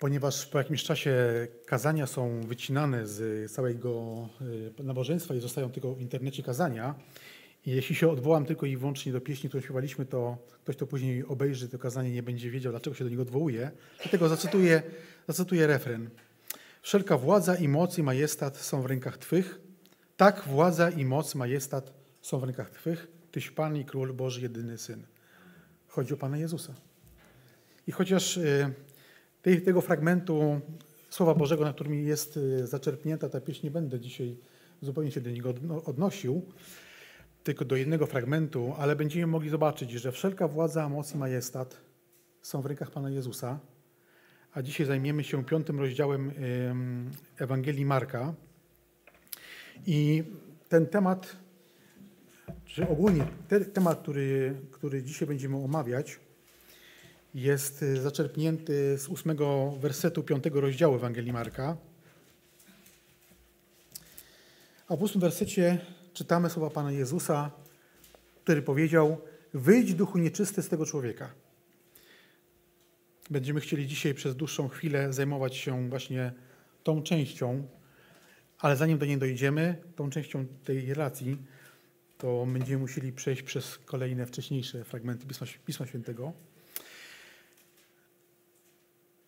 ponieważ po jakimś czasie kazania są wycinane z całego y, nabożeństwa i zostają tylko w internecie kazania. I jeśli się odwołam tylko i wyłącznie do pieśni, którą śpiewaliśmy, to ktoś, kto później obejrzy to kazanie, nie będzie wiedział, dlaczego się do niego odwołuje. Dlatego zacytuję, zacytuję refren. Wszelka władza i moc i majestat są w rękach Twych. Tak władza i moc, majestat są w rękach Twych. Tyś Pan i Król Boży, jedyny Syn. Chodzi o Pana Jezusa. I chociaż tej, tego fragmentu Słowa Bożego, na którym jest y, zaczerpnięta ta pieśń, nie będę dzisiaj zupełnie się do niego odnosił, tylko do jednego fragmentu, ale będziemy mogli zobaczyć, że wszelka władza, moc i majestat są w rękach Pana Jezusa. A dzisiaj zajmiemy się piątym rozdziałem Ewangelii Marka. I ten temat, czy ogólnie ten temat, który, który dzisiaj będziemy omawiać, jest y, zaczerpnięty z ósmego wersetu piątego rozdziału Ewangelii Marka. A w ósmym wersecie czytamy słowa Pana Jezusa, który powiedział: Wyjdź duchu nieczysty z tego człowieka. Będziemy chcieli dzisiaj przez dłuższą chwilę zajmować się właśnie tą częścią, ale zanim do niej dojdziemy, tą częścią tej relacji, to będziemy musieli przejść przez kolejne wcześniejsze fragmenty Pisma, Pisma Świętego.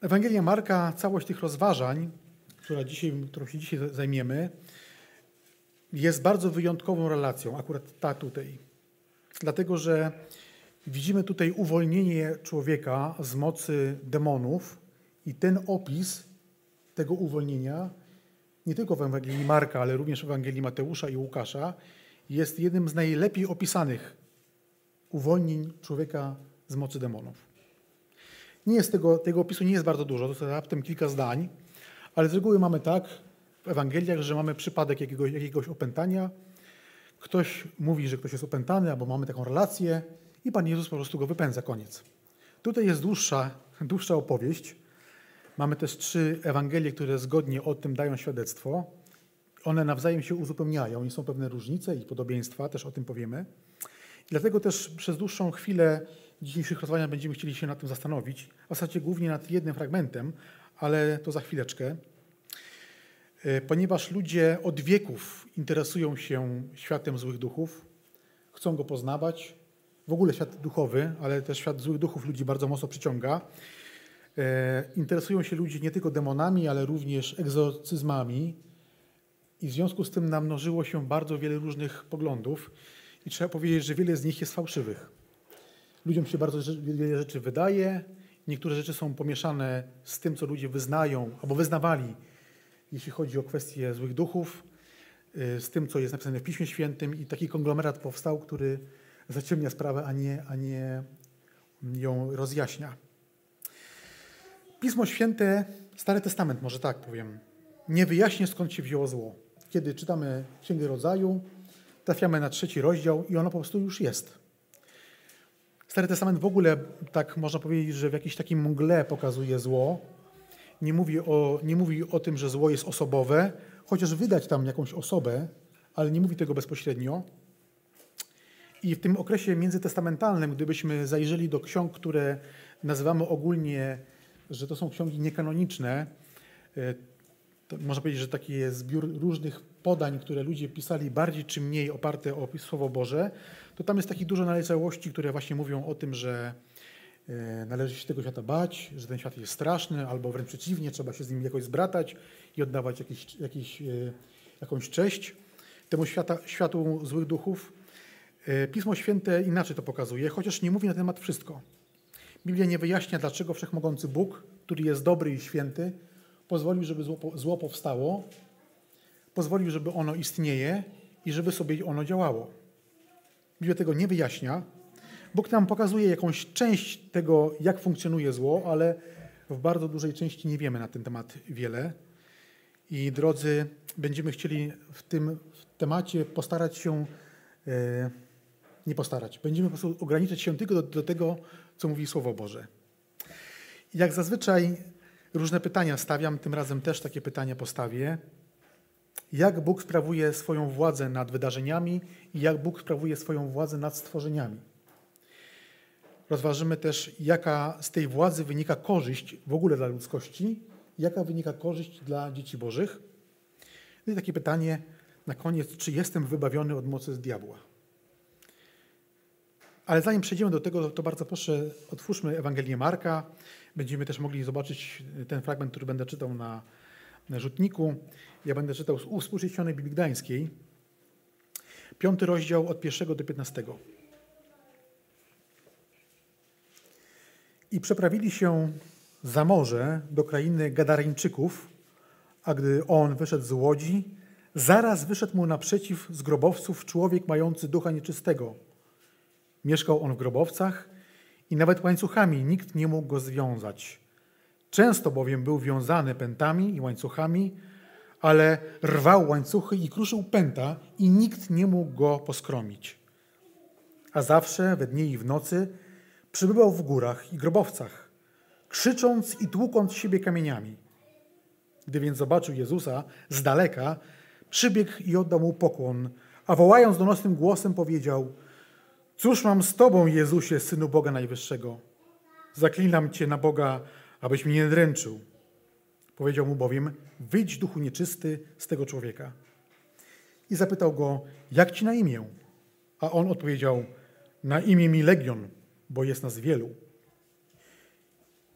Ewangelia Marka, całość tych rozważań, która dzisiaj, którą się dzisiaj zajmiemy, jest bardzo wyjątkową relacją, akurat ta tutaj. Dlatego, że widzimy tutaj uwolnienie człowieka z mocy demonów i ten opis tego uwolnienia, nie tylko w Ewangelii Marka, ale również w Ewangelii Mateusza i Łukasza, jest jednym z najlepiej opisanych uwolnień człowieka z mocy demonów. Nie jest tego, tego opisu nie jest bardzo dużo, to jest raptem kilka zdań, ale z reguły mamy tak w Ewangeliach, że mamy przypadek jakiegoś, opętania, ktoś mówi, że ktoś jest opętany, albo mamy taką relację i Pan Jezus po prostu go wypędza, koniec. Tutaj jest dłuższa, dłuższa opowieść. Mamy też trzy Ewangelie, które zgodnie o tym dają świadectwo. One nawzajem się uzupełniają i są pewne różnice i podobieństwa, też o tym powiemy. Dlatego też przez dłuższą chwilę dzisiejszych rozważań będziemy chcieli się nad tym zastanowić, w zasadzie głównie nad jednym fragmentem, ale to za chwileczkę. E, ponieważ ludzie od wieków interesują się światem złych duchów, chcą go poznawać. W ogóle świat duchowy, ale też świat złych duchów ludzi bardzo mocno przyciąga. E, interesują się ludzie nie tylko demonami, ale również egzorcyzmami. I w związku z tym namnożyło się bardzo wiele różnych poglądów. I trzeba powiedzieć, że wiele z nich jest fałszywych. Ludziom się bardzo wiele rzeczy wydaje, niektóre rzeczy są pomieszane z tym, co ludzie wyznają albo wyznawali, jeśli chodzi o kwestie złych duchów, y, z tym, co jest napisane w Piśmie Świętym i taki konglomerat powstał, który zaciemnia sprawę, a nie, a nie ją rozjaśnia. Pismo Święte, Stary Testament, może tak powiem, nie wyjaśnia skąd się wzięło zło. Kiedy czytamy Księgę Rodzaju, trafiamy na trzeci rozdział i ono po prostu już jest. Stary Testament w ogóle, tak można powiedzieć, że w jakiś takim mgle pokazuje zło. Nie mówi, o, nie mówi o tym, że zło jest osobowe, chociaż wydać tam jakąś osobę, ale nie mówi tego bezpośrednio. I w tym okresie międzytestamentalnym, gdybyśmy zajrzeli do ksiąg, które nazywamy ogólnie, że to są ksiągi niekanoniczne, e, można powiedzieć, że taki jest zbiór różnych podań, które ludzie pisali bardziej czy mniej oparte o Słowo Boże, to tam jest takich dużo naleciałości, które właśnie mówią o tym, że e, należy się tego świata bać, że ten świat jest straszny, albo wręcz przeciwnie, trzeba się z nim jakoś zbratać i oddawać jakiś, jakiś, e, jakąś cześć temu świata, światu złych duchów. E, Pismo Święte inaczej to pokazuje, chociaż nie mówi na temat wszystko. Biblia nie wyjaśnia, dlaczego Wszechmogący Bóg, który jest dobry i święty, pozwolił, żeby zło, zło powstało, pozwolił, żeby ono istnieje i żeby sobie ono działało. Biblia tego nie wyjaśnia. Bóg nam pokazuje jakąś część tego, jak funkcjonuje zło, ale w bardzo dużej części nie wiemy na ten temat wiele. I drodzy, będziemy chcieli w tym temacie postarać się, e, nie postarać, będziemy po prostu ograniczać się tylko do, do tego, co mówi Słowo Boże. Jak zazwyczaj różne pytania stawiam, tym razem też takie pytania postawię jak Bóg sprawuje swoją władzę nad wydarzeniami i jak Bóg sprawuje swoją władzę nad stworzeniami. rozważymy też, jaka z tej władzy wynika korzyść w ogóle dla ludzkości, jaka wynika korzyść dla dzieci bożych. No i takie pytanie na koniec, czy jestem wybawiony od mocy z diabła? Ale zanim przejdziemy do tego, to bardzo proszę, otwórzmy Ewangelię Marka. Będziemy też mogli zobaczyć ten fragment, który będę czytał na, rzutniku. Ja będę czytał z uwspółcześnionej Biblii Gdańskiej. Piąty rozdział od pierwszego do piętnastego. I przeprawili się za morze do krainy Gadareńczyków, a gdy on wyszedł z łodzi, zaraz wyszedł mu naprzeciw z grobowców człowiek mający ducha nieczystego. Mieszkał on w grobowcach i nawet łańcuchami nikt nie mógł go związać. Często bowiem był wiązany pętami i łańcuchami, ale rwał łańcuchy i kruszył pęta i nikt nie mógł go poskromić. A zawsze we dnie i w nocy przybywał w górach i grobowcach, krzycząc i tłukąc siebie kamieniami. Gdy więc zobaczył Jezusa z daleka, przybiegł i oddał mu pokłon, a wołając donosnym głosem powiedział: Cóż mam z Tobą, Jezusie, synu Boga Najwyższego? Zaklinam Cię na Boga, abyś mnie nie dręczył. Powiedział mu bowiem: Wyjdź, duchu nieczysty, z tego człowieka. I zapytał go: Jak ci na imię? A on odpowiedział: Na imię mi legion, bo jest nas wielu.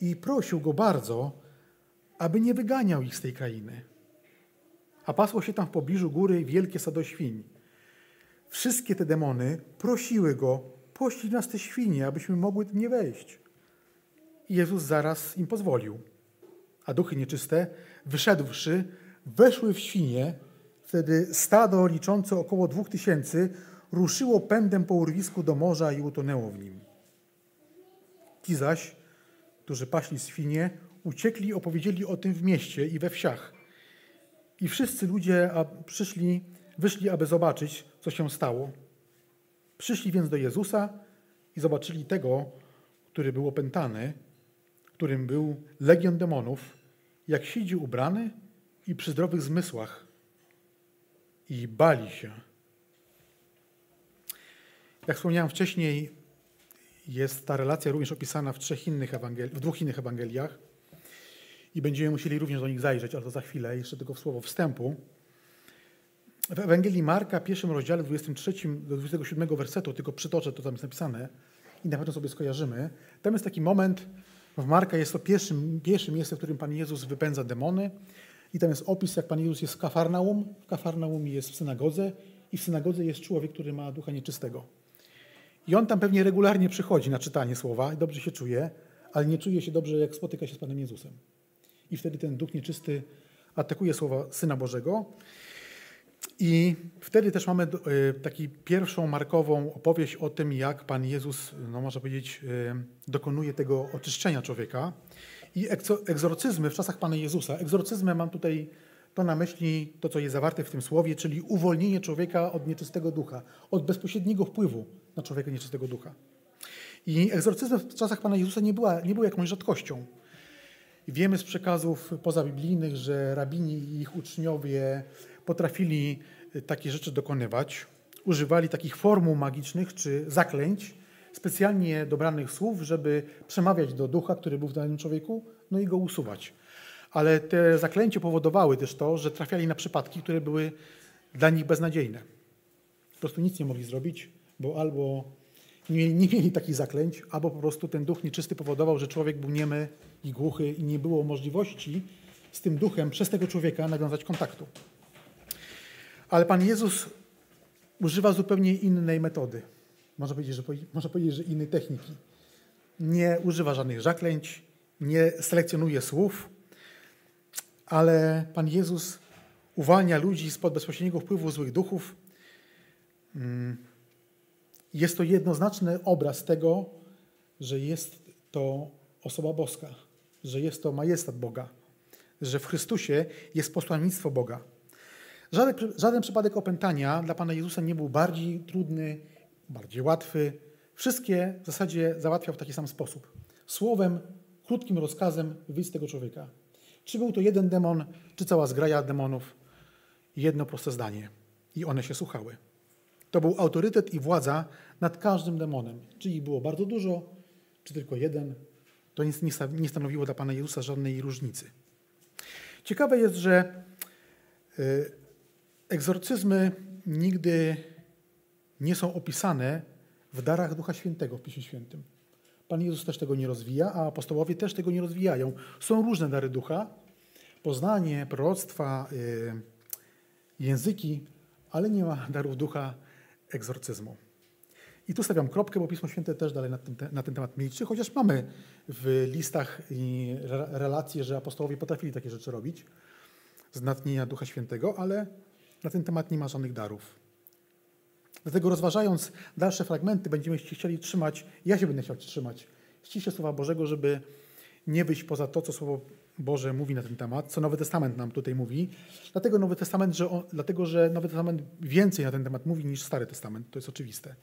I prosił go bardzo, aby nie wyganiał ich z tej krainy. A pasło się tam w pobliżu góry wielkie stado świń. Wszystkie te demony prosiły go: Pościg nas te świnie, abyśmy mogły nie wejść. Jezus zaraz im pozwolił. A duchy nieczyste, wyszedłszy, weszły w świnie. Wtedy stado liczące około dwóch tysięcy ruszyło pędem po urwisku do morza i utonęło w nim. Ci zaś, którzy paśli świnie, uciekli opowiedzieli o tym w mieście i we wsiach. I wszyscy ludzie przyszli, wyszli, aby zobaczyć, co się stało. Przyszli więc do Jezusa i zobaczyli tego, który był opętany, którym był legion demonów, jak siedzi ubrany i przy zdrowych zmysłach. I bali się. Jak wspomniałem wcześniej, jest ta relacja również opisana w, trzech innych Ewangel- w dwóch innych Ewangeliach i będziemy musieli również do nich zajrzeć, ale to za chwilę, jeszcze tylko w słowo wstępu. W Ewangelii Marka, pierwszym rozdziale, 23 do 27 wersetu, tylko przytoczę, to tam jest napisane i na pewno sobie skojarzymy. Tam jest taki moment, w Marka jest to pierwsze, pierwsze miejsce, w którym Pan Jezus wypędza demony i tam jest opis, jak Pan Jezus jest w Kafarnaum. W Kafarnaum jest w synagodze i w synagodze jest człowiek, który ma ducha nieczystego. I on tam pewnie regularnie przychodzi na czytanie słowa i dobrze się czuje, ale nie czuje się dobrze, jak spotyka się z Panem Jezusem. I wtedy ten duch nieczysty atakuje słowa Syna Bożego. I wtedy też mamy e, taką pierwszą markową opowieść o tym, jak Pan Jezus, no można powiedzieć, e, dokonuje tego oczyszczenia człowieka. I egzorcyzmy w czasach Pana Jezusa. Egzorcyzmy mam tutaj to na myśli to, co jest zawarte w tym słowie, czyli uwolnienie człowieka od nieczystego ducha, od bezpośredniego wpływu na człowieka nieczystego ducha. I egzorcyzmy w czasach Pana Jezusa nie, była, nie były jakąś rzadkością. Wiemy z przekazów pozabiblijnych, że rabini i ich uczniowie potrafili takie rzeczy dokonywać. Używali takich formuł magicznych czy zaklęć, specjalnie dobranych słów, żeby przemawiać do ducha, który był w danym człowieku, no i go usuwać. Ale te zaklęcie powodowały też to, że trafiali na przypadki, które były dla nich beznadziejne. Po prostu nic nie mogli zrobić, bo albo nie mieli, nie mieli takich zaklęć, albo po prostu ten duch nieczysty powodował, że człowiek był niemy i głuchy i nie było możliwości z tym duchem przez tego człowieka nawiązać kontaktu. Ale Pan Jezus używa zupełnie innej metody. Można powiedzieć, że, można powiedzieć, że innej techniki. Nie używa żadnych zaklęć, nie selekcjonuje słów, ale Pan Jezus uwalnia ludzi spod bezpośredniego wpływu złych duchów. Mm. Jest to jednoznaczny obraz tego, że jest to osoba boska, że jest to majestat Boga, że w Chrystusie jest posłannictwo Boga. Żaden, żaden przypadek opętania dla Pana Jezusa nie był bardziej trudny, bardziej łatwy. Wszystkie w zasadzie załatwiał w taki sam sposób. Słowem, krótkim rozkazem wyjść z tego człowieka. Czy był to jeden demon, czy cała zgraja demonów? Jedno proste zdanie. I one się słuchały. To był autorytet i władza nad każdym demonem. Czy ich było bardzo dużo, czy tylko jeden, to nie stanowiło dla Pana Jezusa żadnej różnicy. Ciekawe jest, że y, egzorcyzmy nigdy nie są opisane w darach Ducha Świętego w Piśmie Świętym. Pan Jezus też tego nie rozwija, a apostołowie też tego nie rozwijają. Są różne dary ducha, poznanie, proroctwa, y, języki, ale nie ma darów ducha egzorcyzmu. I tu stawiam kropkę, bo Pismo Święte też dalej na ten, na ten temat milczy, chociaż mamy w listach relacje, że apostołowie potrafili takie rzeczy robić z natchnienia Ducha Świętego, ale na ten temat nie ma żadnych darów. Dlatego rozważając dalsze fragmenty, będziemy chcieli trzymać, ja się będę chciał trzymać ściśle Słowa Bożego, żeby nie wyjść poza to, co Słowo Boże mówi na ten temat, co Nowy Testament nam tutaj mówi. Dlatego, Nowy Testament, że on, dlatego, że Nowy Testament więcej na ten temat mówi niż Stary Testament. To jest oczywiste.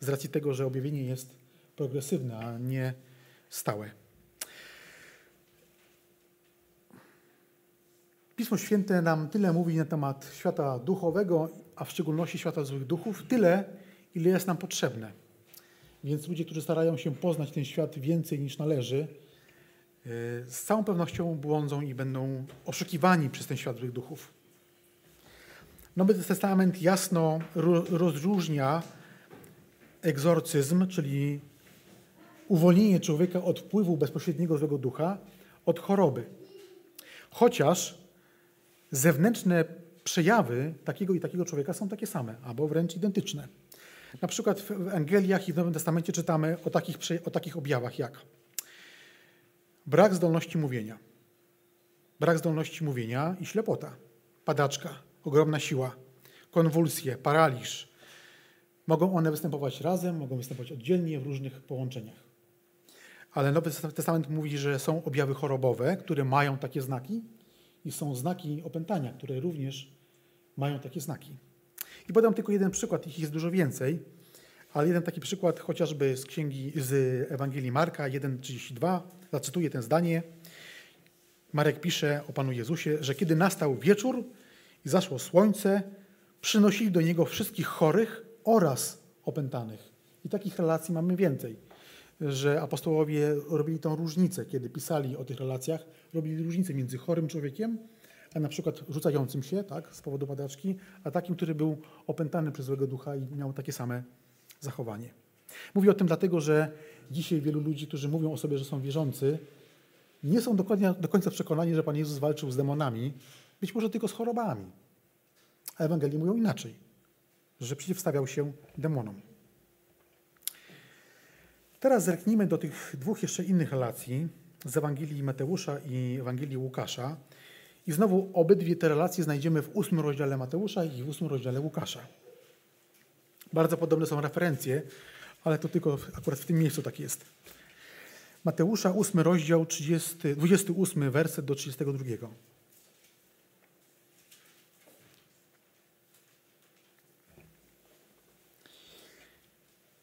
Z racji tego, że objawienie jest progresywne, a nie stałe. Pismo Święte nam tyle mówi na temat świata duchowego, a w szczególności świata złych duchów, tyle, ile jest nam potrzebne. Więc ludzie, którzy starają się poznać ten świat więcej niż należy, e, z całą pewnością błądzą i będą oszukiwani przez ten świat złych duchów. Nowy Testament jasno rozróżnia egzorcyzm, czyli uwolnienie człowieka od wpływu bezpośredniego złego ducha, od choroby. Chociaż zewnętrzne przejawy takiego i takiego człowieka są takie same, albo wręcz identyczne. Na przykład w Ewangeliach i w Nowym Testamencie czytamy o takich, o takich objawach jak brak zdolności mówienia, brak zdolności mówienia i ślepota, padaczka, ogromna siła, konwulsje, paraliż. Mogą one występować razem, mogą występować oddzielnie w różnych połączeniach. Ale Nowy Testament mówi, że są objawy chorobowe, które mają takie znaki i są znaki opętania, które również mają takie znaki. I podam tylko jeden przykład, ich jest dużo więcej, ale jeden taki przykład chociażby z księgi, z Ewangelii Marka 1,32. Zacytuję ten zdanie. Marek pisze o Panu Jezusie, że kiedy nastał wieczór i zaszło słońce, przynosili do Niego wszystkich chorych oraz opętanych. I takich relacji mamy więcej, że apostołowie robili tą różnicę, kiedy pisali o tych relacjach, robili różnicę między chorym człowiekiem a na przykład rzucającym się tak, z powodu padaczki, a takim, który był opętany przez złego ducha i miał takie same zachowanie. Mówię o tym dlatego, że dzisiaj wielu ludzi, którzy mówią o sobie, że są wierzący, nie są dokładnie, do końca przekonani, że Pan Jezus walczył z demonami, być może tylko z chorobami. A Ewangelii mówią inaczej, że przeciwstawiał się demonom. Teraz zerknijmy do tych dwóch jeszcze innych relacji z Ewangelii Mateusza i Ewangelii Łukasza, i znowu obydwie te relacje znajdziemy w ósmym rozdziale Mateusza i w ósmym rozdziale Łukasza. Bardzo podobne są referencje, ale to tylko akurat w tym miejscu tak jest. Mateusza, ósmy rozdział, 30, 28 werset do 32.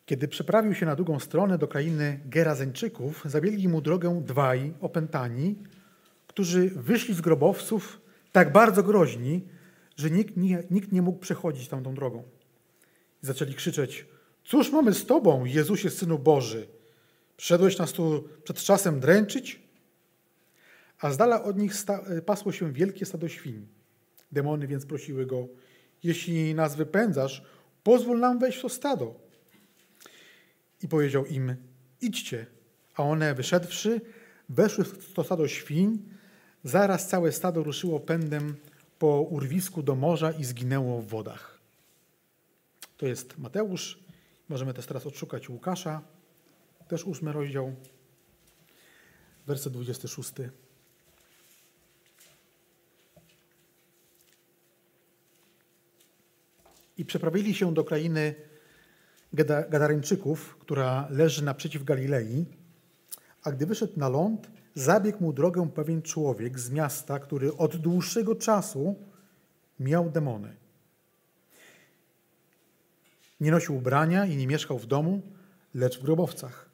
Kiedy przeprawił się na drugą stronę do krainy Gerazeńczyków, zabiegli mu drogę dwaj opętani, którzy wyszli z grobowców tak bardzo groźni, że nikt nie, nikt nie mógł przechodzić tamtą drogą. Zaczęli krzyczeć: Cóż mamy z Tobą, Jezusie, synu Boży? Przyszedłeś nas tu przed czasem dręczyć? A z dala od nich pasło się wielkie stado świń. Demony więc prosiły go: Jeśli nas wypędzasz, pozwól nam wejść w to stado. I powiedział im: Idźcie. A one, wyszedłszy, weszły w to stado świń Zaraz całe stado ruszyło pędem po urwisku do morza i zginęło w wodach. To jest Mateusz. Możemy też teraz odszukać Łukasza. Też ósmy rozdział, werset 26. I przeprawili się do krainy Gadaryńczyków, która leży naprzeciw Galilei, a gdy wyszedł na ląd, zabiegł mu drogę pewien człowiek z miasta, który od dłuższego czasu miał demony. Nie nosił ubrania i nie mieszkał w domu, lecz w grobowcach.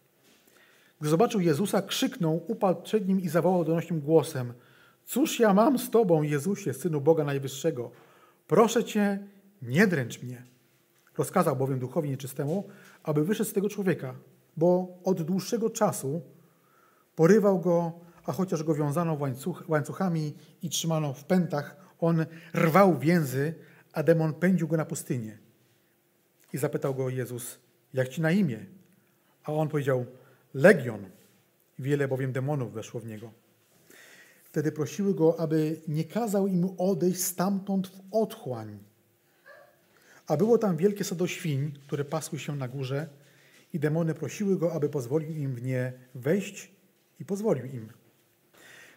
Gdy zobaczył Jezusa, krzyknął, upadł przed nim i zawołał donośnym głosem: Cóż ja mam z Tobą, Jezusie, synu Boga Najwyższego? Proszę Cię, nie dręcz mnie. Rozkazał bowiem duchowi nieczystemu, aby wyszedł z tego człowieka. bo od dłuższego czasu porywał go, a chociaż go wiązano łańcuch, łańcuchami i trzymano w pętach, on rwał więzy, a demon pędził go na pustynię. I zapytał go Jezus, jak ci na imię? A on powiedział, Legion. Wiele bowiem demonów weszło w niego. Wtedy prosiły go, aby nie kazał im odejść stamtąd w otchłań. A było tam wielkie sado świń, które pasły się na górze i demony prosiły go, aby pozwolił im w nie wejść i pozwolił im.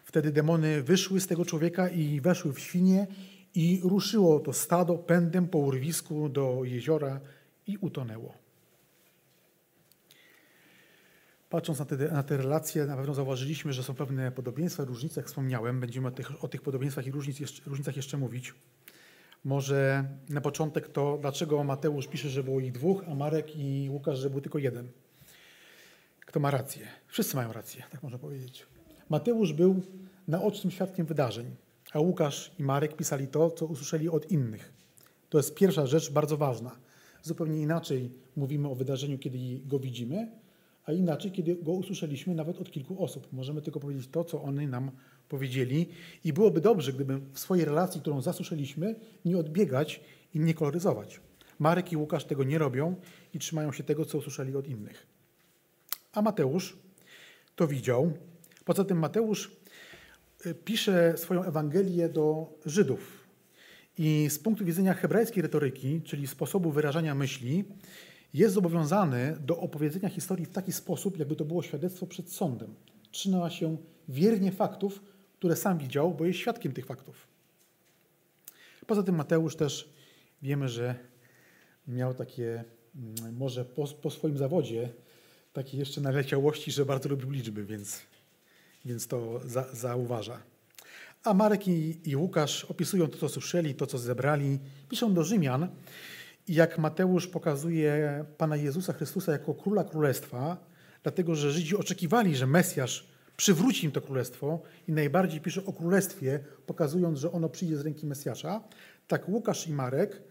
Wtedy demony wyszły z tego człowieka i weszły w świnie i ruszyło to stado pędem po urwisku do jeziora i utonęło. Patrząc na te, na te relacje, na pewno zauważyliśmy, że są pewne podobieństwa, różnice, jak wspomniałem. Będziemy o tych, o tych podobieństwach i różnic różnicach jeszcze mówić. Może na początek to, dlaczego Mateusz pisze, że było ich dwóch, a Marek i Łukasz, że był tylko jeden. Kto ma rację? Wszyscy mają rację, tak można powiedzieć. Mateusz był naocznym świadkiem wydarzeń, a Łukasz i Marek pisali to, co usłyszeli od innych. To jest pierwsza rzecz bardzo ważna. Zupełnie inaczej mówimy o wydarzeniu, kiedy go widzimy, a inaczej, kiedy go usłyszeliśmy nawet od kilku osób. Możemy tylko powiedzieć to, co oni nam powiedzieli i byłoby dobrze, gdyby w swojej relacji, którą zasłyszeliśmy, nie odbiegać i nie koloryzować. Marek i Łukasz tego nie robią i trzymają się tego, co usłyszeli od innych. A Mateusz to widział. Poza tym Mateusz y, pisze swoją Ewangelię do Żydów. I z punktu widzenia hebrajskiej retoryki, czyli sposobu wyrażania myśli, jest zobowiązany do opowiedzenia historii w taki sposób, jakby to było świadectwo przed sądem. Trzyma się wiernie faktów, które sam widział, bo jest świadkiem tych faktów. Poza tym Mateusz też wiemy, że miał takie, mm, może po, po swoim zawodzie, takie jeszcze naleciałości, że bardzo lubił liczby, więc, więc to za, zauważa. A Marek i, i Łukasz opisują to, co słyszeli, to, co zebrali. Piszą do Rzymian, jak Mateusz pokazuje Pana Jezusa Chrystusa jako króla królestwa, dlatego że Żydzi oczekiwali, że Mesjasz przywróci im to królestwo i najbardziej pisze o królestwie, pokazując, że ono przyjdzie z ręki Mesjasza, tak Łukasz i Marek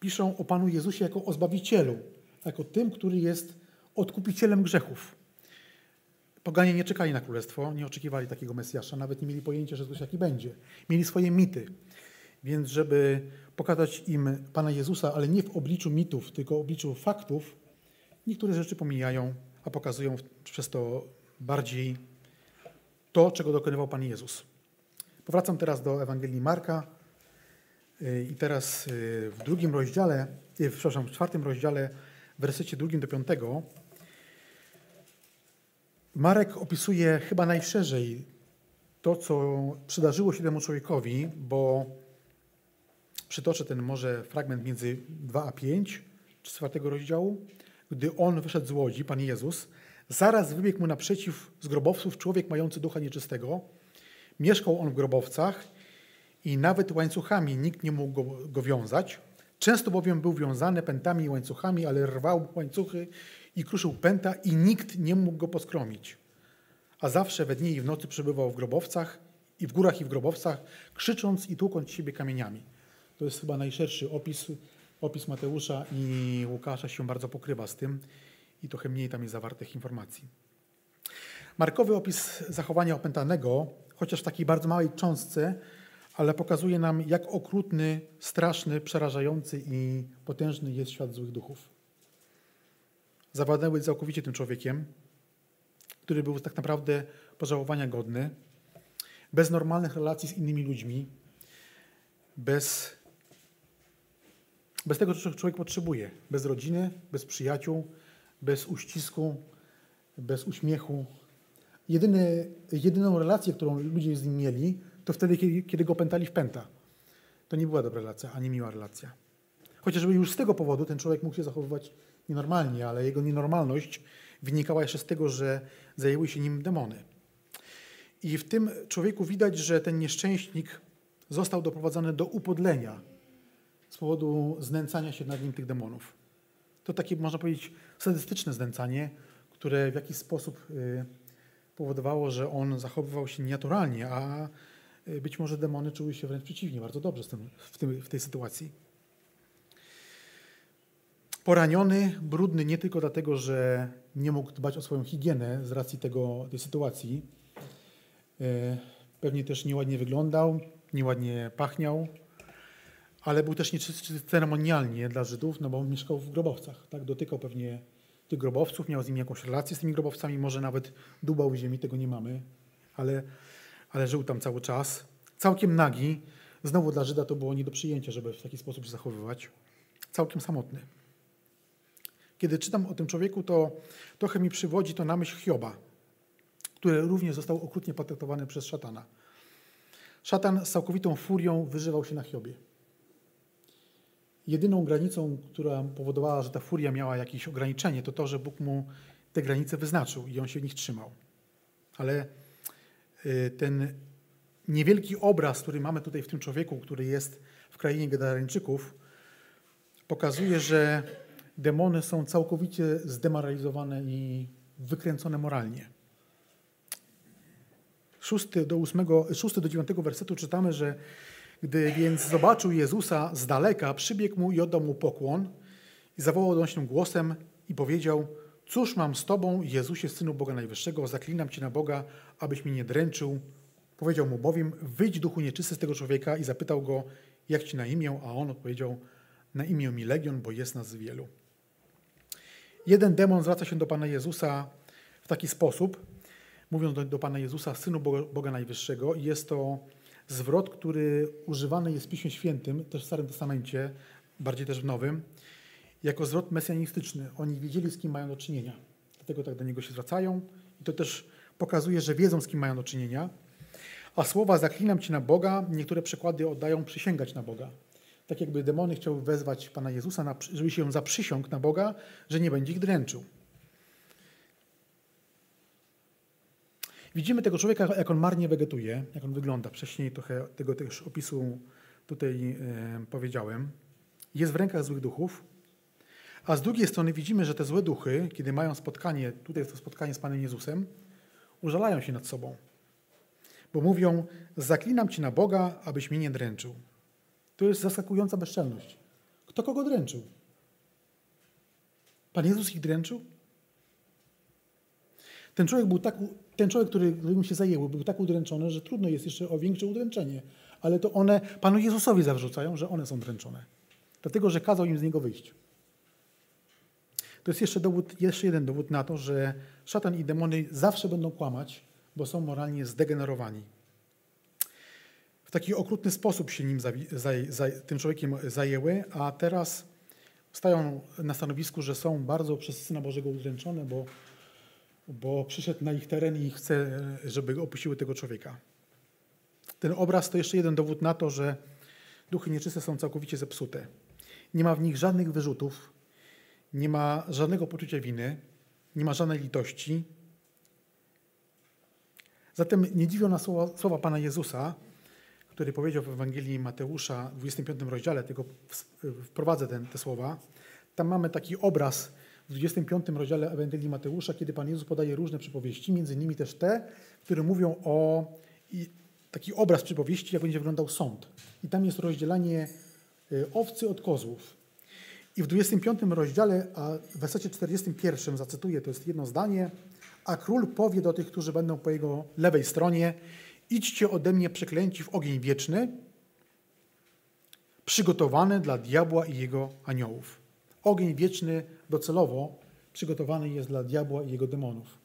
piszą o Panu Jezusie jako o Zbawicielu, jako tym, który jest odkupicielem grzechów. Poganie nie czekali na królestwo, nie oczekiwali takiego Mesjasza, nawet nie mieli pojęcia, że coś taki będzie. Mieli swoje mity. Więc żeby pokazać im Pana Jezusa, ale nie w obliczu mitów, tylko w obliczu faktów, niektóre rzeczy pomijają, a pokazują przez to bardziej to, czego dokonywał Pan Jezus. Powracam teraz do Ewangelii Marka y, i teraz y, w drugim rozdziale, y, przepraszam, w czwartym rozdziale, w wersecie drugim do piątego, Marek opisuje chyba najszerzej to, co przydarzyło się temu człowiekowi, bo Przytoczę ten może fragment między 2 a 5, czwartego rozdziału. Gdy on wyszedł z łodzi, Pan Jezus, zaraz wybiegł mu naprzeciw z grobowców człowiek mający ducha nieczystego. Mieszkał on w grobowcach i nawet łańcuchami nikt nie mógł go, go wiązać. Często bowiem był wiązany pętami i łańcuchami, ale rwał łańcuchy i kruszył pęta i nikt nie mógł go poskromić. A zawsze we dnie i w nocy przebywał w grobowcach i w górach i w grobowcach, krzycząc i tłukąc siebie kamieniami. To jest chyba najszerszy opis. Opis Mateusza i Łukasza się bardzo pokrywa z tym i trochę mniej tam jest zawartych informacji. Markowy opis zachowania opętanego, chociaż w takiej bardzo małej cząstce, ale pokazuje nam, jak okrutny, straszny, przerażający i potężny jest świat złych duchów. Zawładnęły całkowicie tym człowiekiem, który był tak naprawdę pożałowania godny, bez normalnych relacji z innymi ludźmi, bez bez tego, czego człowiek potrzebuje. Bez rodziny, bez przyjaciół, bez uścisku, bez uśmiechu. Jedyny, jedyną relację, którą ludzie z nim mieli, to wtedy, kiedy, kiedy go pętali w pęta. To nie była dobra relacja, ani miła relacja. Chociażby już z tego powodu ten człowiek mógł się zachowywać nienormalnie, ale jego nienormalność wynikała jeszcze z tego, że zajęły się nim demony. I w tym człowieku widać, że ten nieszczęśnik został doprowadzony do upodlenia, z powodu znęcania się nad nim tych demonów. To takie, można powiedzieć, sadystyczne znęcanie, które w jakiś sposób y, powodowało, że on zachowywał się nienaturalnie, a y, być może demony czuły się wręcz przeciwnie, bardzo dobrze w, tym, w tej sytuacji. Poraniony, brudny nie tylko dlatego, że nie mógł dbać o swoją higienę z racji tego, tej sytuacji. E, pewnie też nieładnie wyglądał, nieładnie pachniał, ale był też nieczysty ceremonialnie dla Żydów, no bo mieszkał w grobowcach. Tak? Dotykał pewnie tych grobowców, miał z nimi jakąś relację z tymi grobowcami, może nawet dubał w ziemi, tego nie mamy, ale, ale żył tam cały czas. Całkiem nagi, znowu dla Żyda to było nie do przyjęcia, żeby w taki sposób się zachowywać. Całkiem samotny. Kiedy czytam o tym człowieku, to trochę mi przywodzi to na myśl Hioba, który również został okrutnie potraktowany przez szatana. Szatan z całkowitą furią wyżywał się na Hiobie. Jedyną granicą, która powodowała, że ta furia miała jakieś ograniczenie, to to, że Bóg mu te granice wyznaczył i on się w nich trzymał. Ale y, ten niewielki obraz, który mamy tutaj w tym człowieku, który jest w krainie Gedarańczyków, pokazuje, że demony są całkowicie zdemoralizowane i wykręcone moralnie. 6 do, 8, 6 do 9 wersetu czytamy, że gdy więc zobaczył Jezusa z daleka, przybiegł mu i oddał mu pokłon i zawołał donośnym głosem i powiedział Cóż mam z Tobą, Jezusie, Synu Boga Najwyższego, zaklinam Cię na Boga, abyś mnie nie dręczył. Powiedział mu bowiem, wyjdź duchu nieczysty z tego człowieka i zapytał go, jak Ci na imię, a on odpowiedział, na imię mi Legion, bo jest nas wielu. Jeden demon zwraca się do Pana Jezusa w taki sposób, mówiąc do, do Pana Jezusa, Synu Boga, Boga Najwyższego. I jest to zwrot, który używany jest w Piśmie Świętym, też w Starym Testamencie, bardziej też w Nowym, jako zwrot mesjanistyczny. Oni wiedzieli, z kim mają do czynienia. Dlatego tak do niego się zwracają. I to też pokazuje, że wiedzą, z kim mają do czynienia. A słowa zaklinam Ci na Boga, niektóre przykłady oddają przysięgać na Boga. Tak jakby demony chciały wezwać Pana Jezusa, żeby się zaprzysiągł na Boga, że nie będzie ich dręczył. Widzimy tego człowieka, jak on marnie wegetuje, jak on wygląda. Wcześniej trochę tego też opisu tutaj e, powiedziałem. Jest w rękach złych duchów. A z drugiej strony widzimy, że te złe duchy, kiedy mają spotkanie, tutaj jest to spotkanie z Panem Jezusem, użalają się nad sobą. Bo mówią, zaklinam Ci na Boga, abyś mnie nie dręczył. To jest zaskakująca bezczelność. Kto kogo dręczył? Pan Jezus ich dręczył? Ten człowiek, był tak, ten człowiek, który, którym się zajęły, był tak udręczony, że trudno jest jeszcze o większe udręczenie. Ale to one Panu Jezusowi zawrzucają, że one są dręczone. Dlatego, że kazał im z niego wyjść. To jest jeszcze, dowód, jeszcze jeden dowód na to, że szatan i demony zawsze będą kłamać, bo są moralnie zdegenerowani. W taki okrutny sposób się nim tym człowiekiem zajęły, a teraz stają na stanowisku, że są bardzo przez Syna Bożego udręczone, bo bo przyszedł na ich teren i chce, żeby opuściły tego człowieka. Ten obraz to jeszcze jeden dowód na to, że duchy nieczyste są całkowicie zepsute. Nie ma w nich żadnych wyrzutów, nie ma żadnego poczucia winy, nie ma żadnej litości. Zatem nie dziwią nas słowa, słowa Pana Jezusa, który powiedział w Ewangelii Mateusza w 25 rozdziale, tylko wprowadzę ten, te słowa. Tam mamy taki obraz w 25 rozdziale Ewangelii Mateusza, kiedy Pan Jezus podaje różne przypowieści, między innymi też te, które mówią o taki obraz przypowieści, jak będzie wyglądał sąd. I tam jest rozdzielanie y, owcy od kozłów. I w 25 rozdziale, a w wersecie 41 zacytuję, to jest jedno zdanie, a król powie do tych, którzy będą po jego lewej stronie, idźcie ode mnie przeklęci w ogień wieczny, przygotowany dla diabła i jego aniołów. Ogień wieczny docelowo przygotowany jest dla diabła i jego demonów.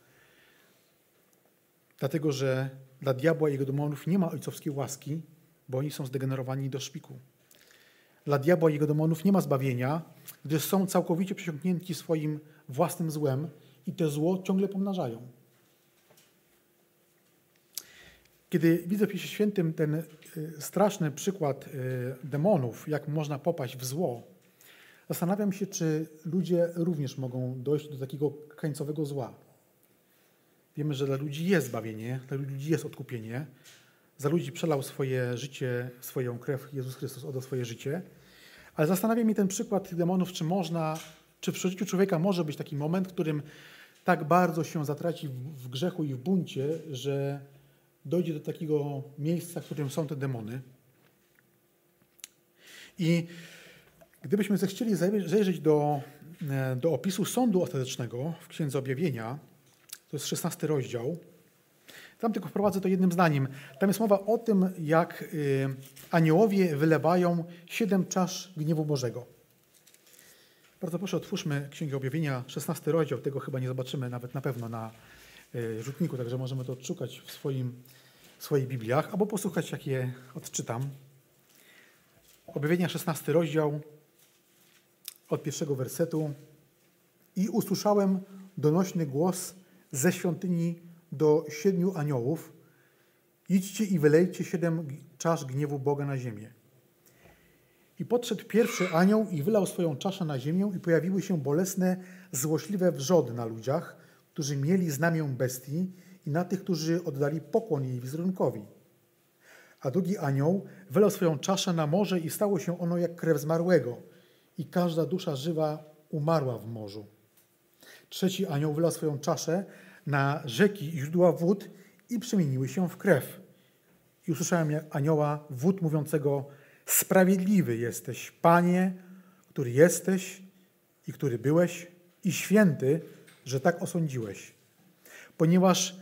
Dlatego, że dla diabła i jego demonów nie ma ojcowskiej łaski, bo oni są zdegenerowani do szpiku. Dla diabła i jego demonów nie ma zbawienia, gdyż są całkowicie przesiąknięci swoim własnym złem i te zło ciągle pomnażają. Kiedy widzę w Piśmie Świętym ten y, straszny przykład y, demonów, jak można popaść w zło, Zastanawiam się, czy ludzie również mogą dojść do takiego krańcowego zła. Wiemy, że dla ludzi jest zbawienie, dla ludzi jest odkupienie. Za ludzi przelał swoje życie, swoją krew Jezus Chrystus oddał swoje życie. Ale zastanawia mnie ten przykład tych demonów, czy można, czy w życiu człowieka może być taki moment, w którym tak bardzo się zatraci w grzechu i w buncie, że dojdzie do takiego miejsca, w którym są te demony. I Gdybyśmy zechcieli zajrzeć do e, do opisu sądu ostatecznego w Księdze Objawienia, to jest 16 rozdział. Tam tylko wprowadzę to jednym zdaniem. Tam jest mowa o tym, jak y, aniołowie wylewają siedem czasz gniewu Bożego. Bardzo proszę, otwórzmy Księgę Objawienia, 16 rozdział. Tego chyba nie zobaczymy nawet na pewno na y, rzutniku, także możemy to odszukać w, swoim, w swoich Bibliach, albo posłuchać, jak je odczytam. Objawienia, 16 rozdział, od pierwszego wersetu. I usłyszałem donośny głos ze świątyni do siedmiu aniołów. Idźcie i wylejcie siedem czasz gniewu Boga na ziemię. I podszedł pierwszy anioł i wylał swoją czaszę na ziemię i pojawiły się bolesne, złośliwe wrzody na ludziach, którzy mieli znamię bestii i na tych, którzy oddali pokłon jej wizerunkowi. A drugi anioł wylał swoją czaszę na morze i stało się ono jak krew zmarłego i każda dusza żywa umarła w morzu. Trzeci anioł wylał swoją czaszę na rzeki i źródła wód i przemieniły się w krew. I usłyszałem anioła wód mówiącego: Sprawiedliwy jesteś, Panie, który jesteś i który byłeś, i święty, że tak osądziłeś. Ponieważ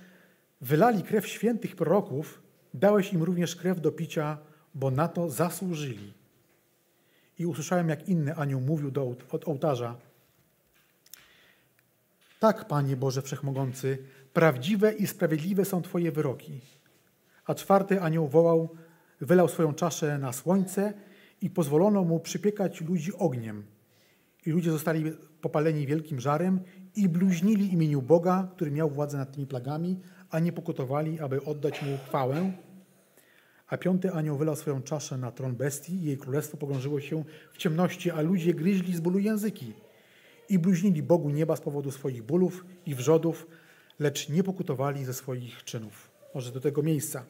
wylali krew świętych proroków, dałeś im również krew do picia, bo na to zasłużyli. I usłyszałem, jak inny anioł mówił do, od ołtarza: tak, Panie Boże Wszechmogący, prawdziwe i sprawiedliwe są Twoje wyroki. A czwarty anioł wołał, wylał swoją czaszę na słońce i pozwolono mu przypiekać ludzi ogniem. I ludzie zostali popaleni wielkim żarem i bluźnili imieniu Boga, który miał władzę nad tymi plagami, a nie pokutowali, aby oddać mu chwałę. A piąty anioł wylał swoją czaszę na tron bestii i jej królestwo pogrążyło się w ciemności, a ludzie gryźli z bólu języki i bluźnili Bogu nieba z powodu swoich bólów i wrzodów, lecz nie pokutowali ze swoich czynów. Może do tego miejsca.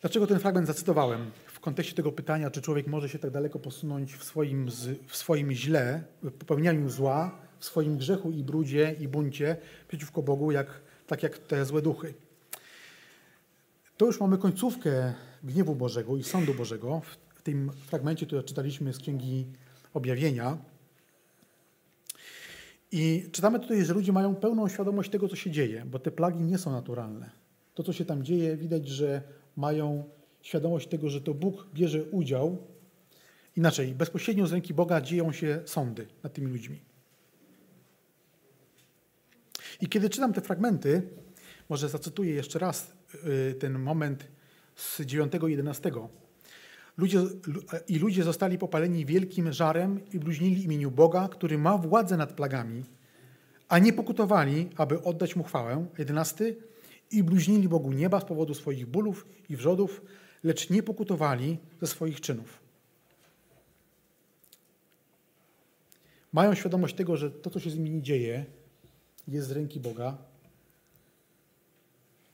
Dlaczego ten fragment zacytowałem? W kontekście tego pytania, czy człowiek może się tak daleko posunąć w swoim, w swoim źle, w popełnianiu zła, w swoim grzechu i brudzie i buncie przeciwko Bogu, jak, tak jak te złe duchy. To już mamy końcówkę gniewu Bożego i sądu Bożego w tym fragmencie, który czytaliśmy z Księgi Objawienia. I czytamy tutaj, że ludzie mają pełną świadomość tego, co się dzieje, bo te plagi nie są naturalne. To, co się tam dzieje, widać, że mają świadomość tego, że to Bóg bierze udział. Inaczej, bezpośrednio z ręki Boga dzieją się sądy nad tymi ludźmi. I kiedy czytam te fragmenty, może zacytuję jeszcze raz ten moment z 9-11. Ludzie, I ludzie zostali popaleni wielkim żarem i bluźnili imieniu Boga, który ma władzę nad plagami, a nie pokutowali, aby oddać mu chwałę. 11. I bluźnili Bogu nieba z powodu swoich bólów i wrzodów, lecz nie pokutowali ze swoich czynów. Mają świadomość tego, że to, co się z nimi dzieje, jest z ręki Boga.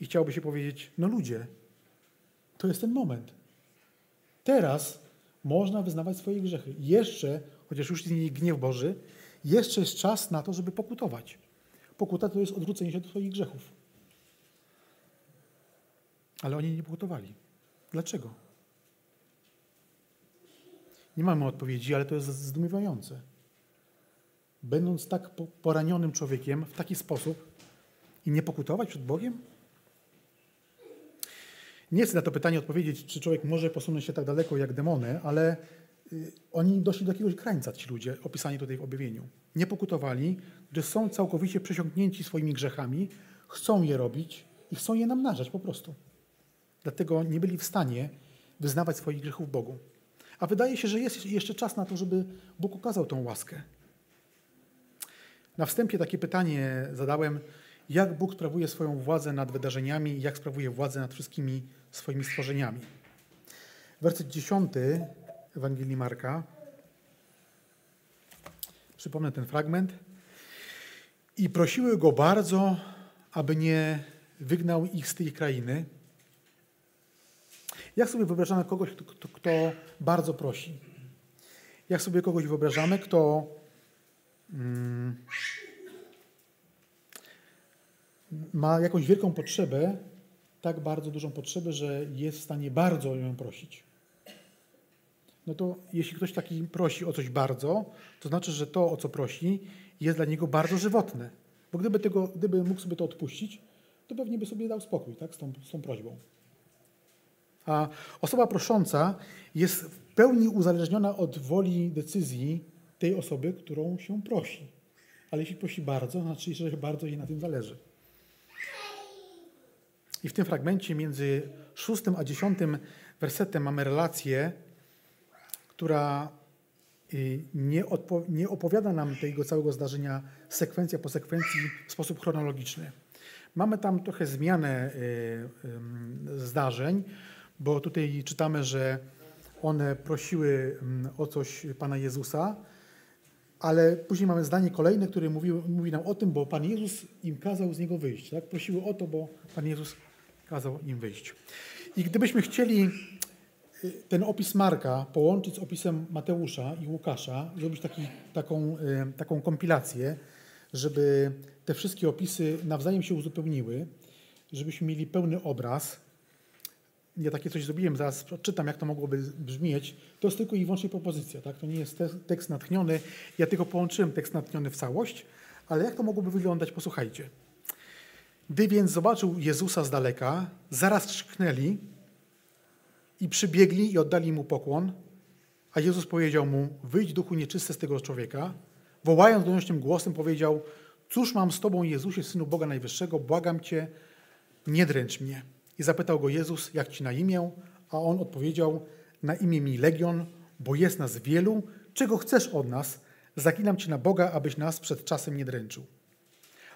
I chciałoby się powiedzieć, no ludzie, to jest ten moment. Teraz można wyznawać swoje grzechy. Jeszcze, chociaż już istnieje gniew Boży, jeszcze jest czas na to, żeby pokutować. Pokuta to jest odwrócenie się od swoich grzechów. Ale oni nie pokutowali. Dlaczego? Nie mamy odpowiedzi, ale to jest zdumiewające. Będąc tak poranionym człowiekiem w taki sposób i nie pokutować przed Bogiem? Nie chcę na to pytanie odpowiedzieć, czy człowiek może posunąć się tak daleko jak demony, ale y, oni doszli do jakiegoś krańca, ci ludzie, opisani tutaj w objawieniu. Nie pokutowali, gdyż są całkowicie przesiąknięci swoimi grzechami, chcą je robić i chcą je namnażać po prostu. Dlatego nie byli w stanie wyznawać swoich grzechów Bogu. A wydaje się, że jest jeszcze czas na to, żeby Bóg okazał tą łaskę. Na wstępie takie pytanie zadałem, jak Bóg sprawuje swoją władzę nad wydarzeniami, jak sprawuje władzę nad wszystkimi swoimi stworzeniami. Werset 10 Ewangelii Marka. Przypomnę ten fragment. I prosiły go bardzo, aby nie wygnał ich z tej krainy. Jak sobie wyobrażamy kogoś, kto, kto, bardzo prosi? Jak sobie kogoś wyobrażamy, kto mm, ma jakąś wielką potrzebę, tak bardzo dużą potrzebę, że jest w stanie bardzo o ją prosić. no to jeśli ktoś taki prosi o coś bardzo, to znaczy, że to, o co prosi, jest dla niego bardzo żywotne. Bo gdyby, tego, gdyby mógł sobie to odpuścić, to pewnie by sobie dał spokój tak, z, tą, z tą prośbą. A osoba prosząca jest w pełni uzależniona od woli decyzji tej osoby, którą się prosi. Ale jeśli prosi bardzo, to znaczy, że bardzo jej na tym zależy. I w tym fragmencie między szóstym a dziesiątym wersetem mamy relację, która y, nie, nie opowiada nam tego całego zdarzenia sekwencja po sekwencji w sposób chronologiczny. Mamy tam trochę zmianę y, zdarzeń, bo tutaj czytamy, że one prosiły o coś Pana Jezusa, ale później mamy zdanie kolejne, które mówi, mówi nam o tym, bo Pan Jezus im kazał z niego wyjść. Tak? Prosiły o to, bo Pan Jezus kazał im wyjść. I gdybyśmy chcieli y, ten opis Marka połączyć z opisem Mateusza i Łukasza, zrobić taki, taką, y, taką kompilację, żeby te wszystkie opisy nawzajem się uzupełniły, żebyśmy mieli pełny obraz. Ja takie coś zrobiłem, zaraz czytam, jak to mogłoby brzmieć. To jest tylko i wyłącznie propozycja, tak? to nie jest tekst natchniony. Ja tylko połączyłem tekst natchniony w całość, ale jak to mogłoby wyglądać, posłuchajcie. Gdy więc zobaczył Jezusa z daleka, zaraz krzyknęli i przybiegli i oddali mu pokłon, a Jezus powiedział mu, wyjdź duchu nieczysty z tego człowieka. Wołając donośnym głosem powiedział, cóż mam z tobą Jezusie, Synu Boga Najwyższego, błagam cię, nie dręcz mnie. I zapytał go Jezus, jak ci na imię? A on odpowiedział, na imię mi Legion, bo jest nas wielu. Czego chcesz od nas? Zaginam cię na Boga, abyś nas przed czasem nie dręczył.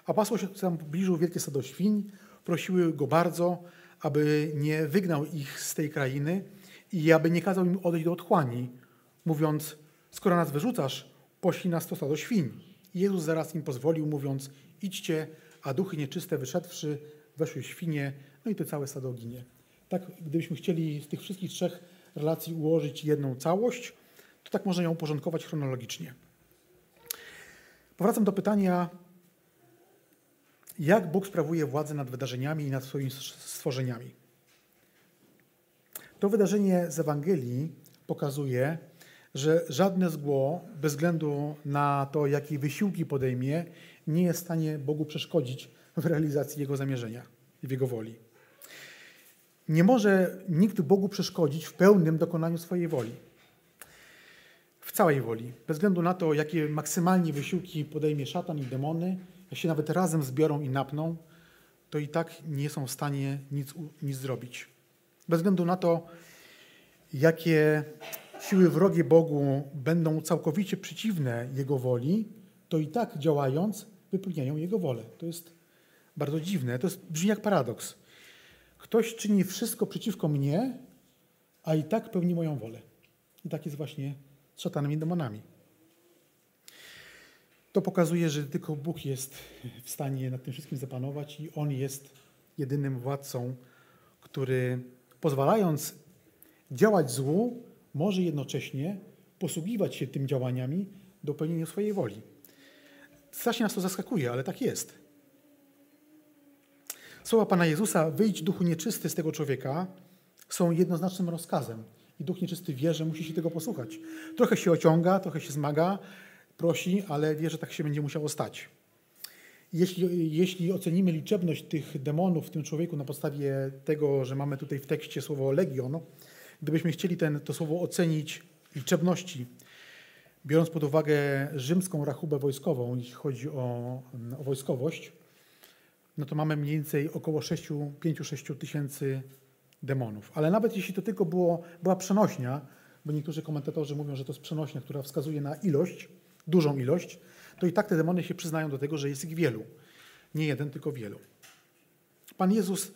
A pasło się tam bliżył wielkie stado świń, prosiły go bardzo, aby nie wygnał ich z tej krainy i aby nie kazał im odejść do otchłani, mówiąc, skoro nas wyrzucasz, poślij nas to stado świń. Jezus zaraz im pozwolił, mówiąc, idźcie, a duchy nieczyste wyszedłszy, weszły świnie, no i to całe stado ginie. Tak, gdybyśmy chcieli z tych wszystkich trzech relacji ułożyć jedną całość, to tak można ją uporządkować chronologicznie. Powracam do pytania, jak Bóg sprawuje władzę nad wydarzeniami i nad swoimi stworzeniami. To wydarzenie z Ewangelii pokazuje, że żadne zgło, bez względu na to, jakie wysiłki podejmie, nie jest w stanie Bogu przeszkodzić w realizacji Jego zamierzenia i w Jego woli. Nie może nikt Bogu przeszkodzić w pełnym dokonaniu swojej woli. W całej woli. Bez względu na to, jakie maksymalnie wysiłki podejmie szatan i demony, jak się nawet razem zbiorą i napną, to i tak nie są w stanie nic, nic zrobić. Bez względu na to, jakie siły wrogie Bogu będą całkowicie przeciwne Jego woli, to i tak działając wypełniają Jego wolę. To jest bardzo dziwne. To jest, brzmi jak paradoks. Ktoś czyni wszystko przeciwko mnie, a i tak pełni moją wolę. I tak jest właśnie z szatanem i demonami. To pokazuje, że tylko Bóg jest w stanie nad tym wszystkim zapanować i On jest jedynym władcą, który pozwalając działać złu, może jednocześnie posługiwać się tym działaniami do pełnienia swojej woli. Strasznie nas to zaskakuje, ale tak jest. Słowa Pana Jezusa, wyjdź duchu nieczysty z tego człowieka, są jednoznacznym rozkazem. I duch nieczysty wie, że musi się tego posłuchać. Trochę się ociąga, trochę się zmaga, prosi, ale wie, że tak się będzie musiało stać. Jeśli, jeśli ocenimy liczebność tych demonów w tym człowieku na podstawie tego, że mamy tutaj w tekście słowo legion, gdybyśmy chcieli ten, to słowo ocenić liczebności, biorąc pod uwagę rzymską rachubę wojskową, jeśli chodzi o, o wojskowość, no to mamy mniej więcej około 5-6 tysięcy demonów. Ale nawet jeśli to tylko było, była przenośnia, bo niektórzy komentatorzy mówią, że to jest przenośnia, która wskazuje na ilość, dużą ilość, to i tak te demony się przyznają do tego, że jest ich wielu. Nie jeden, tylko wielu. Pan Jezus,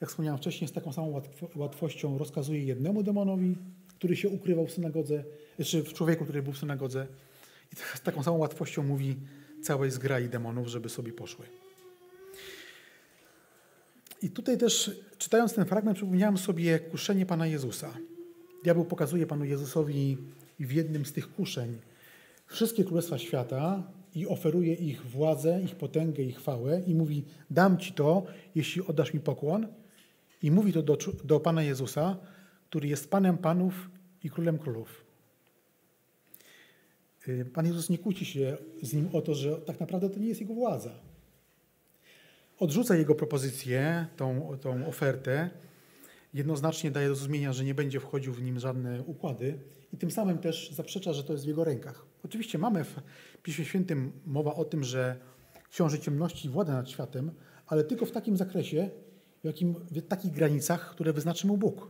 jak wspomniałem wcześniej, z taką samą łatwością rozkazuje jednemu demonowi, który się ukrywał w synagodze, czy w człowieku, który był w synagodze, i z taką samą łatwością mówi całej zgrai demonów, żeby sobie poszły. I tutaj też, czytając ten fragment, przypomniałem sobie kuszenie Pana Jezusa. Diabeł pokazuje Panu Jezusowi w jednym z tych kuszeń wszystkie królestwa świata i oferuje ich władzę, ich potęgę i chwałę i mówi, dam Ci to, jeśli oddasz mi pokłon. I mówi to do, do Pana Jezusa, który jest Panem Panów i Królem Królów. y, Pan Jezus nie kłóci się z nim o to, że tak naprawdę to nie jest jego władza. Odrzuca jego propozycję, tą, tą ofertę, jednoznacznie daje do zrozumienia, że nie będzie wchodził w nim żadne układy i tym samym też zaprzecza, że to jest w jego rękach. Oczywiście mamy w Piśmie Świętym mowa o tym, że książę ciemności włada nad światem, ale tylko w takim zakresie, w, jakim, w takich granicach, które wyznaczy mu Bóg.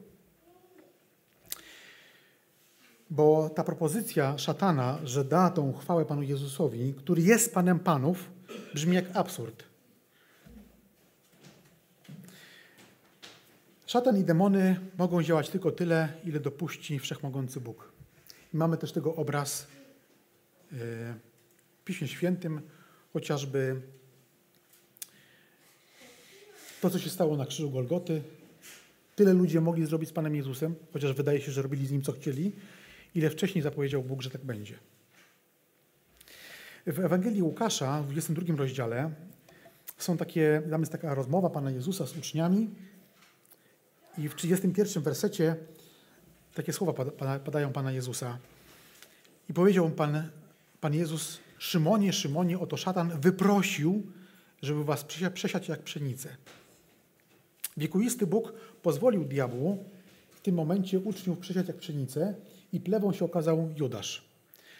Bo ta propozycja szatana, że da tą chwałę Panu Jezusowi, który jest Panem Panów, brzmi jak absurd. Szatan i demony mogą działać tylko tyle, ile dopuści wszechmogący Bóg. I mamy też tego obraz e, w Piśmie Świętym, chociażby to, co się stało na krzyżu Golgoty. Tyle ludzie mogli zrobić z Panem Jezusem, chociaż wydaje się, że robili z Nim co chcieli, ile wcześniej zapowiedział Bóg, że tak będzie. W Ewangelii Łukasza, w 22 rozdziale, są takie, tam jest taka rozmowa Pana Jezusa z uczniami i w 31 wersecie takie słowa padają Pana Jezusa. I powiedział Pan, Pan Jezus, Szymonie, Szymonie, oto szatan wyprosił, żeby was przesiać jak pszenicę. Wiekuisty Bóg pozwolił diabłu w tym momencie uczniów przesiać jak pszenicę i plewą się okazał Judasz.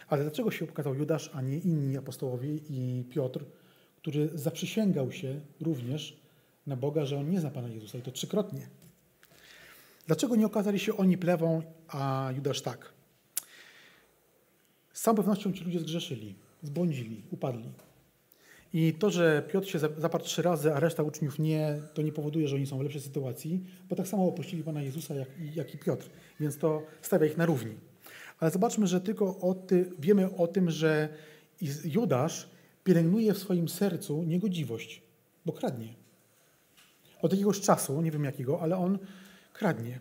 Ale dlaczego się okazał Judasz, a nie inni apostołowie i Piotr, który zaprzysięgał się również na Boga, że on nie zna Pana Jezusa i to trzykrotnie. Dlaczego nie okazali się oni plewą, a Judasz tak? Z całą pewnością ci ludzie zgrzeszyli, zbłądzili, upadli. I to, że Piotr się zaparł trzy razy, a reszta uczniów nie, to nie powoduje, że oni są w lepszej sytuacji, bo tak samo opuścili Pana Jezusa, jak, jak i Piotr. Więc to stawia ich na równi. Ale zobaczmy, że tylko o ty, wiemy o tym, że Judasz pielęgnuje w swoim sercu niegodziwość, bo kradnie. Od jakiegoś czasu, nie wiem jakiego, ale on kradnie.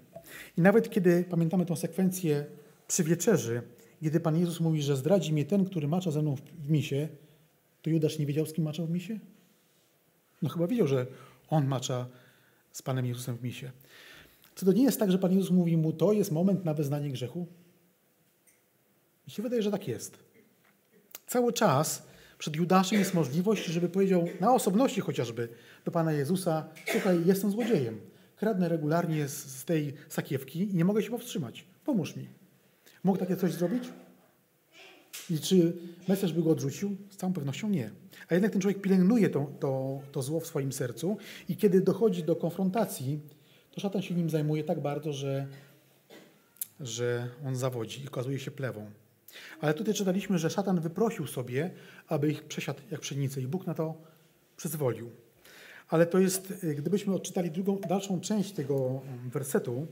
I nawet kiedy pamiętamy tę sekwencję przy wieczerzy, kiedy Pan Jezus mówi, że zdradzi mnie ten, który macza ze mną w misie, to Judasz nie wiedział, z kim maczał w misie? No chyba wiedział, że on macza z Panem Jezusem w misie. Czy to nie jest tak, że Pan Jezus mówi mu, to jest moment na wyznanie grzechu? Mi się wydaje, że tak jest. Cały czas przed Judaszem jest możliwość, żeby powiedział na osobności chociażby do Pana Jezusa, słuchaj, jestem złodziejem. Kradnę regularnie z, z tej sakiewki i nie mogę się powstrzymać. Pomóż mi. Mógł takie coś zrobić? I czy Mesjasz by go odrzucił? Z całą pewnością nie. A jednak ten człowiek pielęgnuje to, to, to zło w swoim sercu i kiedy dochodzi do konfrontacji, to szatan się nim zajmuje tak bardzo, że, że on zawodzi i okazuje się plewą. Ale tutaj czytaliśmy, że szatan wyprosił sobie, aby ich przesiadł jak pszenicę i Bóg na to przyzwolił. Ale to jest, gdybyśmy odczytali drugą, dalszą część tego wersetu,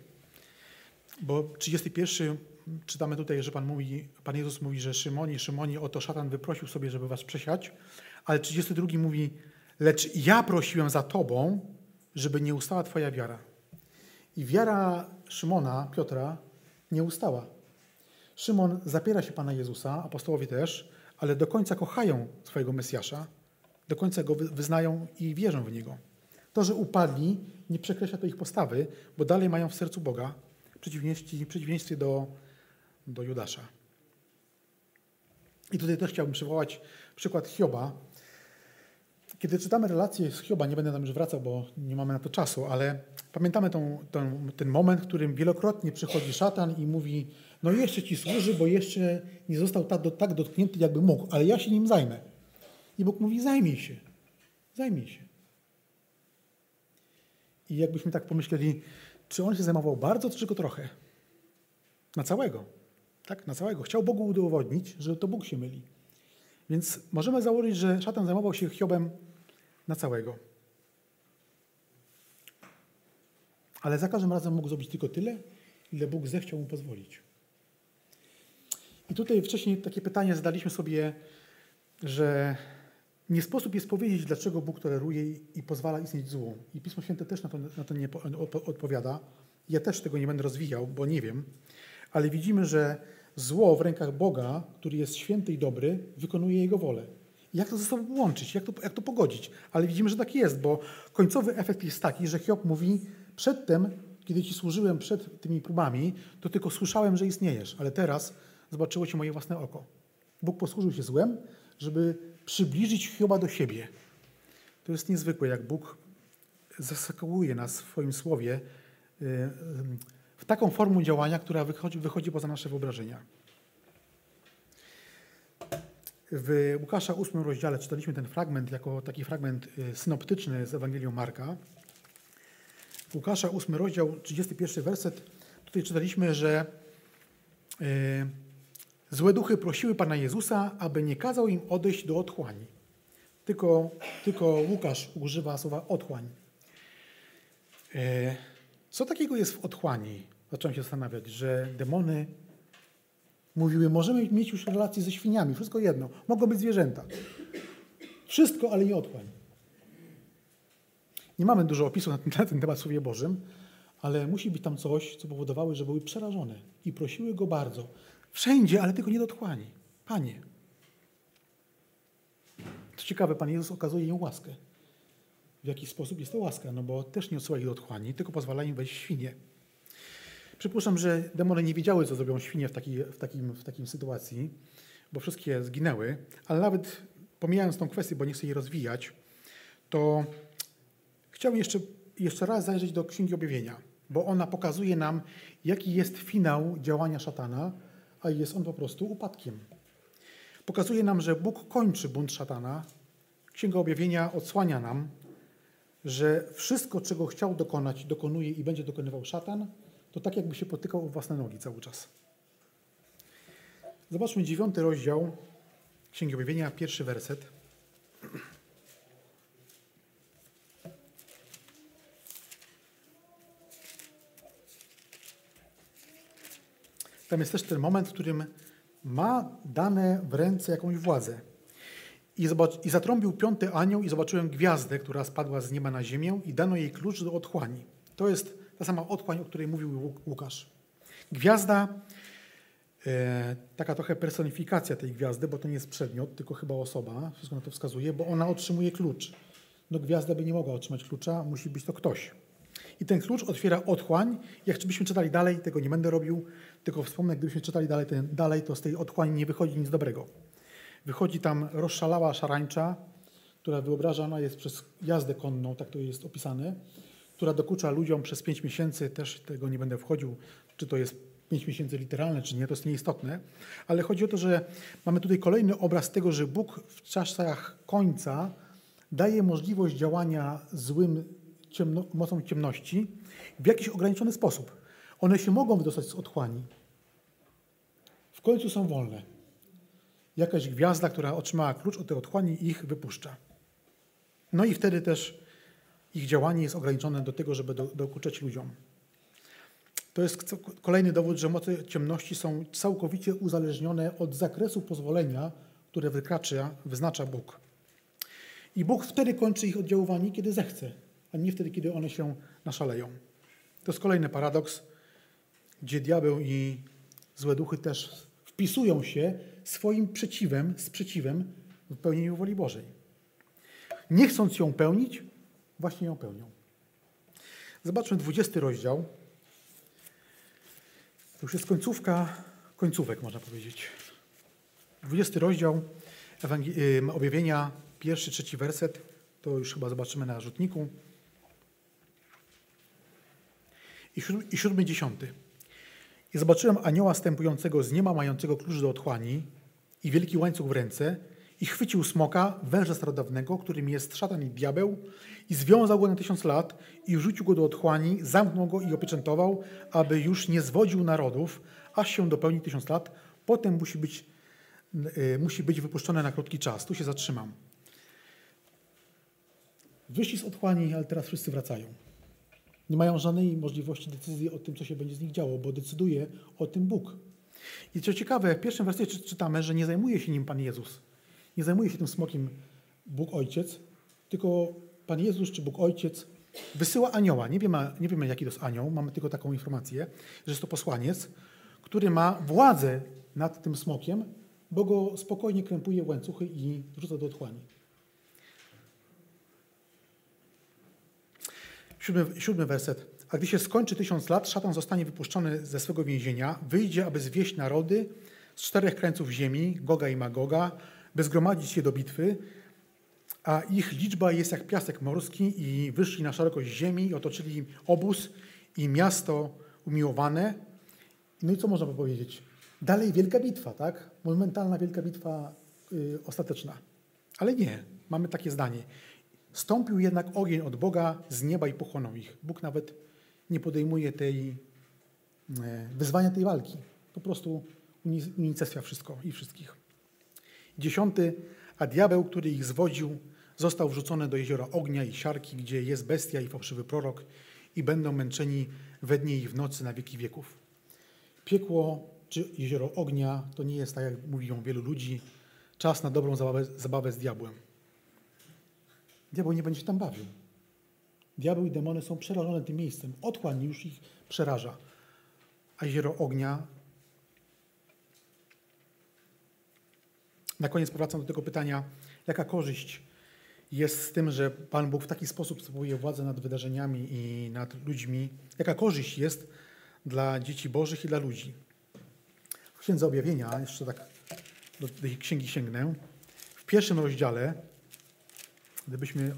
bo 31 czytamy tutaj, że Pan, mówi, Pan Jezus mówi, że Szymonie, Szymonie, oto szatan wyprosił sobie, żeby was przesiać, ale 32 mówi, lecz ja prosiłem za Tobą, żeby nie ustała Twoja wiara. I wiara Szymona, Piotra, nie ustała. Szymon zapiera się Pana Jezusa, apostołowie też, ale do końca kochają swojego Mesjasza, do końca go wyznają i wierzą w Niego. To, że upadli, nie przekreśla to ich postawy, bo dalej mają w sercu Boga, w przeciwieństwie, do do Judasza. I tutaj też chciałbym przywołać przykład Hioba. Kiedy czytamy relacje z Hioba, nie będę tam już wracał, bo nie mamy na to czasu, ale pamiętamy tą, tą, ten moment, w którym wielokrotnie przychodzi szatan i mówi, no jeszcze ci służy, bo jeszcze nie został tak, tak dotknięty, jakby mógł, ale ja się nim zajmę. I Bóg mówi, zajmij się, zajmij się. I jakbyśmy tak pomyśleli, czy on się zajmował bardzo, czy tylko trochę? Na całego. Tak, na całego. Chciał Bogu udowodnić, że to Bóg się myli. Więc możemy założyć, że szatan zajmował się Hiobem na całego. Ale za każdym razem mógł zrobić tylko tyle, ile Bóg zechciał mu pozwolić. I tutaj wcześniej takie pytanie zadaliśmy sobie, że nie sposób jest powiedzieć, dlaczego Bóg toleruje i pozwala istnieć złu. I Pismo Święte też na to, na to nie odpowiada. Ja też tego nie będę rozwijał, bo nie wiem. Ale widzimy, że zło w rękach Boga, który jest święty i dobry, wykonuje Jego wolę. Jak to ze sobą łączyć? Jak to, jak to pogodzić? Ale widzimy, że tak jest, bo końcowy efekt jest taki, że Hiob mówi, przedtem, kiedy Ci służyłem przed tymi próbami, to tylko słyszałem, że istniejesz, ale teraz zobaczyło Ci moje własne oko. Bóg posłużył się złem, żeby przybliżyć Hioba do siebie. To jest niezwykłe, jak Bóg zaskakuje nas w swoim słowie y, y, w taką formą działania, która wychodzi, wychodzi poza nasze wyobrażenia. W Łukasza 8 rozdziale czytaliśmy ten fragment jako taki fragment y, synoptyczny z Ewangelią Marka. Łukasza 8 rozdział, 31 werset, tutaj czytaliśmy, że złe duchy prosiły Pana Jezusa, aby nie kazał im odejść do otchłani. Tylko, tylko Łukasz używa słowa otchłań. E, co takiego jest w otchłani? Zacząłem się zastanawiać, że demony mówiły, możemy mieć już relacje ze świniami, wszystko jedno, mogą być zwierzęta. Wszystko, ale nie otchłań. Nie mamy dużo opisu na ten, na ten temat w Słowie Bożym, ale musi być tam coś, co powodowało, że były przerażone i prosiły Go bardzo. Wszędzie, ale tylko nie do otchłani. Panie. Co ciekawe, Pan Jezus okazuje im łaskę w jaki sposób jest to łaska, no bo też nie odsyła ich do otchłani, tylko pozwala im wejść świnie. Przypuszczam, że demony nie wiedziały, co zrobią świnie w, taki, w, takim, w takim sytuacji, bo wszystkie zginęły, ale nawet pomijając tą kwestię, bo nie chcę jej rozwijać, to chciałbym jeszcze, jeszcze raz zajrzeć do Księgi Objawienia, bo ona pokazuje nam, jaki jest finał działania szatana, a jest on po prostu upadkiem. Pokazuje nam, że Bóg kończy bunt szatana. Księga Objawienia odsłania nam że wszystko, czego chciał dokonać, dokonuje i będzie dokonywał szatan, to tak jakby się potykał o własne nogi cały czas. Zobaczmy dziewiąty rozdział Księgi Objawienia, pierwszy werset. Tam jest też ten moment, w którym ma dane w ręce jakąś władzę. I, zobacz, I zatrąbił piąty anioł i zobaczyłem gwiazdę, która spadła z nieba na ziemię i dano jej klucz do otchłani. To jest ta sama otchłań, o której mówił Łukasz. Gwiazda, e, taka trochę personifikacja tej gwiazdy, bo to nie jest przedmiot, tylko chyba osoba, wszystko na to wskazuje, bo ona otrzymuje klucz. No gwiazda by nie mogła otrzymać klucza, musi być to ktoś. I ten klucz otwiera otchłań. Jak byśmy czytali dalej, tego nie będę robił, tylko wspomnę, gdybyśmy czytali dalej, ten, dalej to z tej otchłani nie wychodzi nic dobrego. Wychodzi tam rozszalała szarańcza, która wyobrażana jest przez jazdę konną, tak to jest opisane, która dokucza ludziom przez pięć miesięcy, też tego nie będę wchodził, czy to jest pięć miesięcy literalne, czy nie, to jest nieistotne, ale chodzi o to, że mamy tutaj kolejny obraz tego, że Bóg w czasach końca daje możliwość działania złym ciemno, mocą ciemności w jakiś ograniczony sposób. One się mogą wydostać z otchłani. W końcu są wolne jakaś gwiazda, która otrzymała klucz od tej otchłani ich wypuszcza. No i wtedy też ich działanie jest ograniczone do tego, żeby dokuczać ludziom. To jest kolejny dowód, że moce ciemności są całkowicie uzależnione od zakresu pozwolenia, które wykracza, wyznacza Bóg. I Bóg wtedy kończy ich oddziaływanie, kiedy zechce, a nie wtedy, kiedy one się naszaleją. To jest kolejny paradoks, gdzie diabeł i złe duchy też wpisują się swoim przeciwem, sprzeciwem w pełnieniu woli Bożej. Nie chcąc ją pełnić, właśnie ją pełnią. Zobaczmy 20 rozdział. To już jest końcówka końcówek, można powiedzieć. 20 rozdział objawienia, pierwszy, trzeci werset. To już chyba zobaczymy na rzutniku. I siódmy, dziesiąty. I zobaczyłem anioła stępującego z nieba, mającego klucz do otchłani i wielki łańcuch w ręce i chwycił smoka, węża starodawnego, którym jest szatan i diabeł i związał go na tysiąc lat i rzucił go do otchłani, zamknął go i opieczętował, aby już nie zwodził narodów, aż się dopełni tysiąc lat. Potem musi być, yy, musi być wypuszczony na krótki czas. Tu się zatrzymam. Wyszli z otchłani, ale teraz wszyscy wracają. Nie mają żadnej możliwości decyzji o tym, co się będzie z nich działo, bo decyduje o tym Bóg. I co ciekawe, w pierwszym wersecie czytamy, że nie zajmuje się nim Pan Jezus. Nie zajmuje się tym smokiem Bóg Ojciec, tylko Pan Jezus czy Bóg Ojciec wysyła anioła. Nie wiemy, nie wiemy jaki to jest anioł, mamy tylko taką informację, że jest to posłaniec, który ma władzę nad tym smokiem, bo go spokojnie krępuje w łańcuchy i wrzuca do otchłani. Siódmy, siódmy werset. A gdy się skończy tysiąc lat, szatan zostanie wypuszczony ze swego więzienia, wyjdzie, aby zwieść narody, z czterech krańców ziemi, Goga i Magoga, by zgromadzić się do bitwy, a ich liczba jest jak piasek morski i wyszli na szerokość ziemi i otoczyli obóz i miasto umiłowane. No i co można by powiedzieć? Dalej wielka bitwa, tak? Monumentalna wielka bitwa yy, ostateczna. Ale nie, mamy takie zdanie. Stąpił jednak ogień od Boga z nieba i pochłonął ich. Bóg nawet nie podejmuje tej e, wyzwania tej walki. Po prostu unicestwia wszystko i wszystkich. Dziesiąty, a diabeł, który ich zwodził, został wrzucony do jeziora ognia i siarki, gdzie jest bestia i fałszywy prorok i będą męczeni we dnie i w nocy na wieki wieków. Piekło czy jezioro ognia to nie jest, tak jak mówią wielu ludzi, czas na dobrą zabawę, zabawę z diabłem. Diabeł nie będzie się tam bawił. Diabeł i demony są przerażone tym miejscem. Otchłań już ich przeraża. A jezioro ognia. Na koniec powracam do tego pytania, jaka korzyść jest z tym, że Pan Bóg w taki sposób sprawuje władzę nad wydarzeniami i nad ludźmi. Jaka korzyść jest dla dzieci Bożych i dla ludzi. W Księdze Objawienia, jeszcze tak do tej księgi sięgnę, w pierwszym rozdziale Gdybyśmy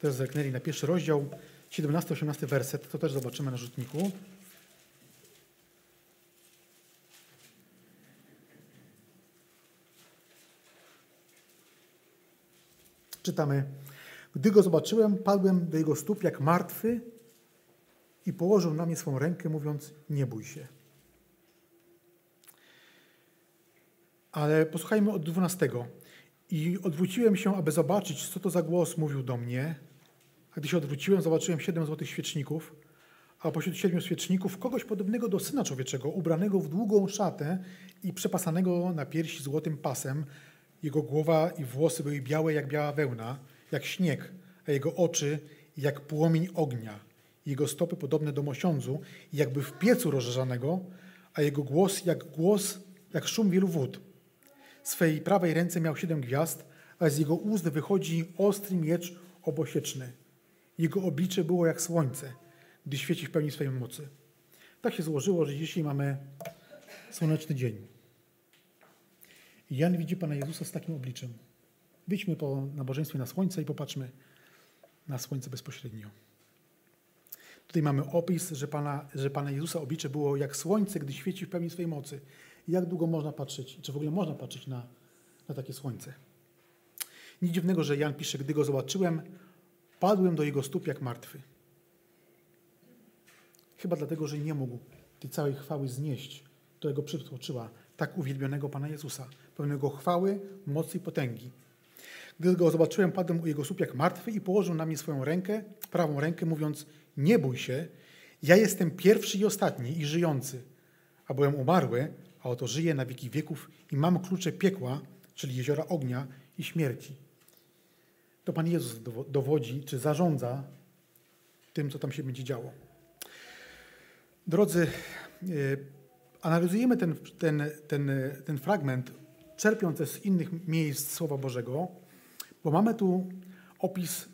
też zerknęli na pierwszy rozdział, 17-18 werset, to też zobaczymy na rzutniku. Czytamy. Gdy go zobaczyłem, padłem do jego stóp jak martwy i położył na mnie swą rękę, mówiąc: Nie bój się. Ale posłuchajmy od 12. I odwróciłem się, aby zobaczyć, co to za głos mówił do mnie. A gdy się odwróciłem, zobaczyłem siedem złotych świeczników, a pośród siedmiu świeczników kogoś podobnego do Syna Człowieczego, ubranego w długą szatę i przepasanego na piersi złotym pasem. Jego głowa i włosy były białe jak biała wełna, jak śnieg, a jego oczy jak płomień ognia. Jego stopy podobne do mosiądzu, jakby w piecu rozżarzanego, a jego głos jak głos, jak szum wielu wód swej prawej ręce miał siedem gwiazd, a z jego ust wychodzi ostry miecz obosieczny. Jego oblicze było jak słońce, gdy świeci w pełni swojej mocy. Tak się złożyło, że dzisiaj mamy słoneczny dzień. Jan widzi Pana Jezusa z takim obliczem. Wyjdźmy po nabożeństwie na słońce i popatrzmy na słońce bezpośrednio. Tutaj mamy opis, że Pana, że Pana Jezusa oblicze było jak słońce, gdy świeci w pełni swojej mocy jak długo można patrzeć, czy w ogóle można patrzeć na, na takie słońce. Nic dziwnego, że Jan pisze, gdy go zobaczyłem, padłem do jego stóp jak martwy. Chyba dlatego, że nie mógł tej całej chwały znieść, która go przytłoczyła, tak uwielbionego Pana Jezusa, pełnego chwały, mocy i potęgi. Gdy go zobaczyłem, padłem u jego stóp jak martwy i położył na mnie swoją rękę, prawą rękę, mówiąc, nie bój się, ja jestem pierwszy i ostatni i żyjący, a byłem umarły, a oto żyję na wieki wieków i mam klucze piekła, czyli jeziora ognia i śmierci. To Pan Jezus dowodzi, czy zarządza tym, co tam się będzie działo. Drodzy, e, analizujemy ten, ten, ten, ten fragment, czerpiąc z innych miejsc Słowa Bożego, bo mamy tu opis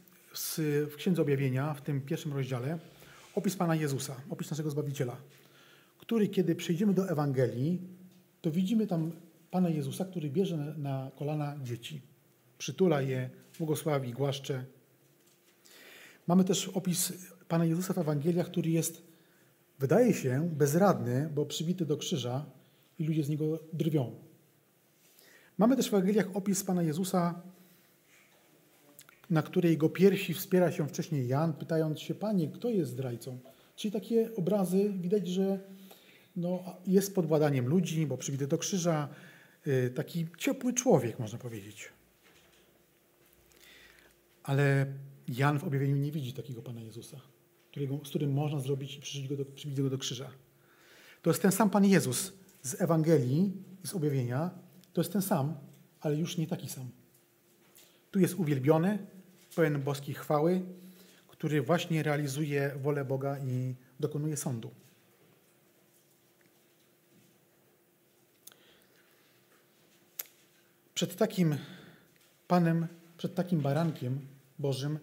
w Księdze Objawienia, w tym pierwszym rozdziale, opis Pana Jezusa, opis naszego Zbawiciela, który, kiedy przejdziemy do Ewangelii, to widzimy tam Pana Jezusa, który bierze na kolana dzieci. Przytula je, błogosławi, głaszcze. Mamy też opis Pana Jezusa w Ewangeliach, który jest, wydaje się, bezradny, bo przybity do krzyża i ludzie z niego drwią. Mamy też w Ewangeliach opis Pana Jezusa, na której jego piersi wspiera się wcześniej Jan, pytając się, Panie, kto jest zdrajcą? Czyli takie obrazy, widać, że no, jest pod władaniem ludzi, bo przybity do krzyża, y, taki ciepły człowiek, można powiedzieć. Ale Jan w objawieniu nie widzi takiego Pana Jezusa, którego, z którym można zrobić i przybić go, do, przybić go do krzyża. To jest ten sam Pan Jezus z Ewangelii z objawienia. To jest ten sam, ale już nie taki sam. Tu jest uwielbiony, pełen boskiej chwały, który właśnie realizuje wolę Boga i dokonuje sądu. Przed takim Panem, przed takim barankiem Bożym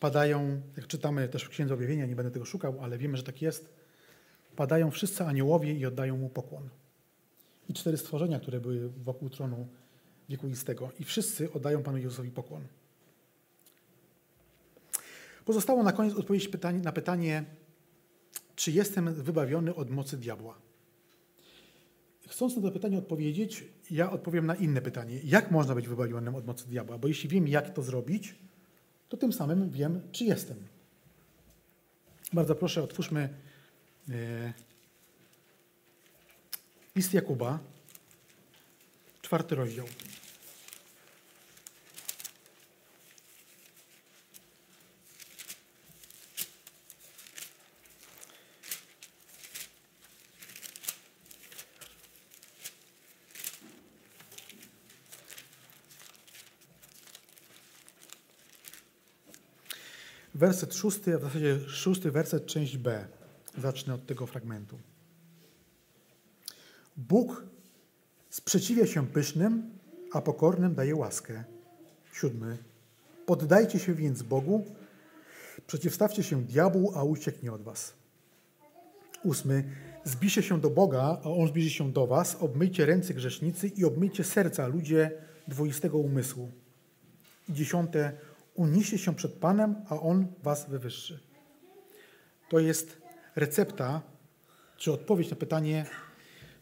padają, jak czytamy też w Księdze Objawienia, nie będę tego szukał, ale wiemy, że tak jest, padają wszyscy aniołowie i oddają Mu pokłon. i cztery stworzenia, które były wokół tronu wiekuistego. I wszyscy oddają Panu Jezusowi pokłon. Pozostało na koniec odpowiedzieć na pytanie, czy jestem wybawiony od mocy diabła. Chcąc na to pytanie odpowiedzieć, ja odpowiem na inne pytanie. Jak można być wybawionym od mocy diabła? Bo jeśli wiem, jak to zrobić, to tym samym wiem, czy jestem. Bardzo proszę, otwórzmy e, list Jakuba, czwarty rozdział. Werset szósty, a w zasadzie szósty werset, część B. Zacznę od tego fragmentu. Bóg sprzeciwia się pysznym, a pokornym daje łaskę. Siódmy. Poddajcie się więc Bogu, przeciwstawcie się diabłu, a ucieknie od was. Ósmy. Zbiście się do Boga, a On zbliży się do was. Obmyjcie ręce grzesznicy i obmyjcie serca ludzie dwoistego umysłu. Dziesiąte uniście się przed Panem, a On was wywyższy. To jest recepta, czy odpowiedź na pytanie,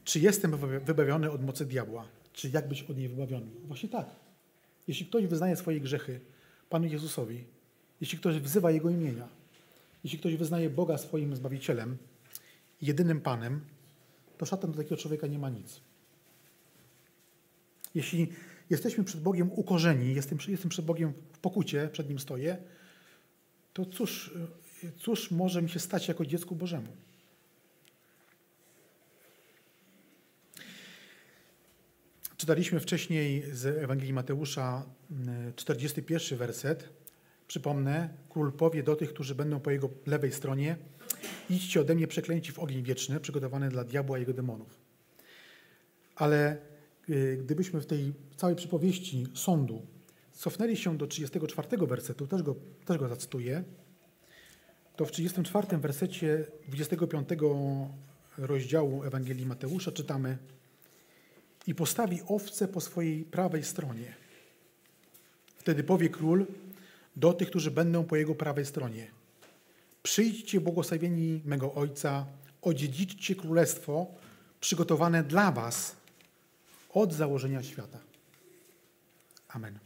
czy jestem wybawiony od mocy diabła, czy jak być od niej wybawiony. Właśnie tak. Jeśli ktoś wyznaje swoje grzechy Panu Jezusowi, jeśli ktoś wzywa Jego imienia, jeśli ktoś wyznaje Boga swoim Zbawicielem, jedynym Panem, to szatan do takiego człowieka nie ma nic. Jeśli jesteśmy przed Bogiem ukorzeni, jestem, jestem przed Bogiem w pokucie, przed Nim stoję, to cóż, cóż może mi się stać jako dziecku Bożemu? Czytaliśmy wcześniej z Ewangelii Mateusza 41 mm, werset. Przypomnę, król powie do tych, którzy będą po jego lewej stronie: Idźcie ode mnie przeklęci w ogień wieczny, przygotowany dla diabła i jego demonów. Ale Y, gdybyśmy w tej całej przypowieści sądu cofnęli się do 34 wersetu, też go, też go zacytuję, to w 34 wersecie 25 rozdziału Ewangelii Mateusza czytamy i postawi owce po swojej prawej stronie. Wtedy powie król do tych, którzy będą po jego prawej stronie. Przyjdźcie błogosławieni mego Ojca, odziedziczcie królestwo przygotowane dla was od założenia świata. Amen.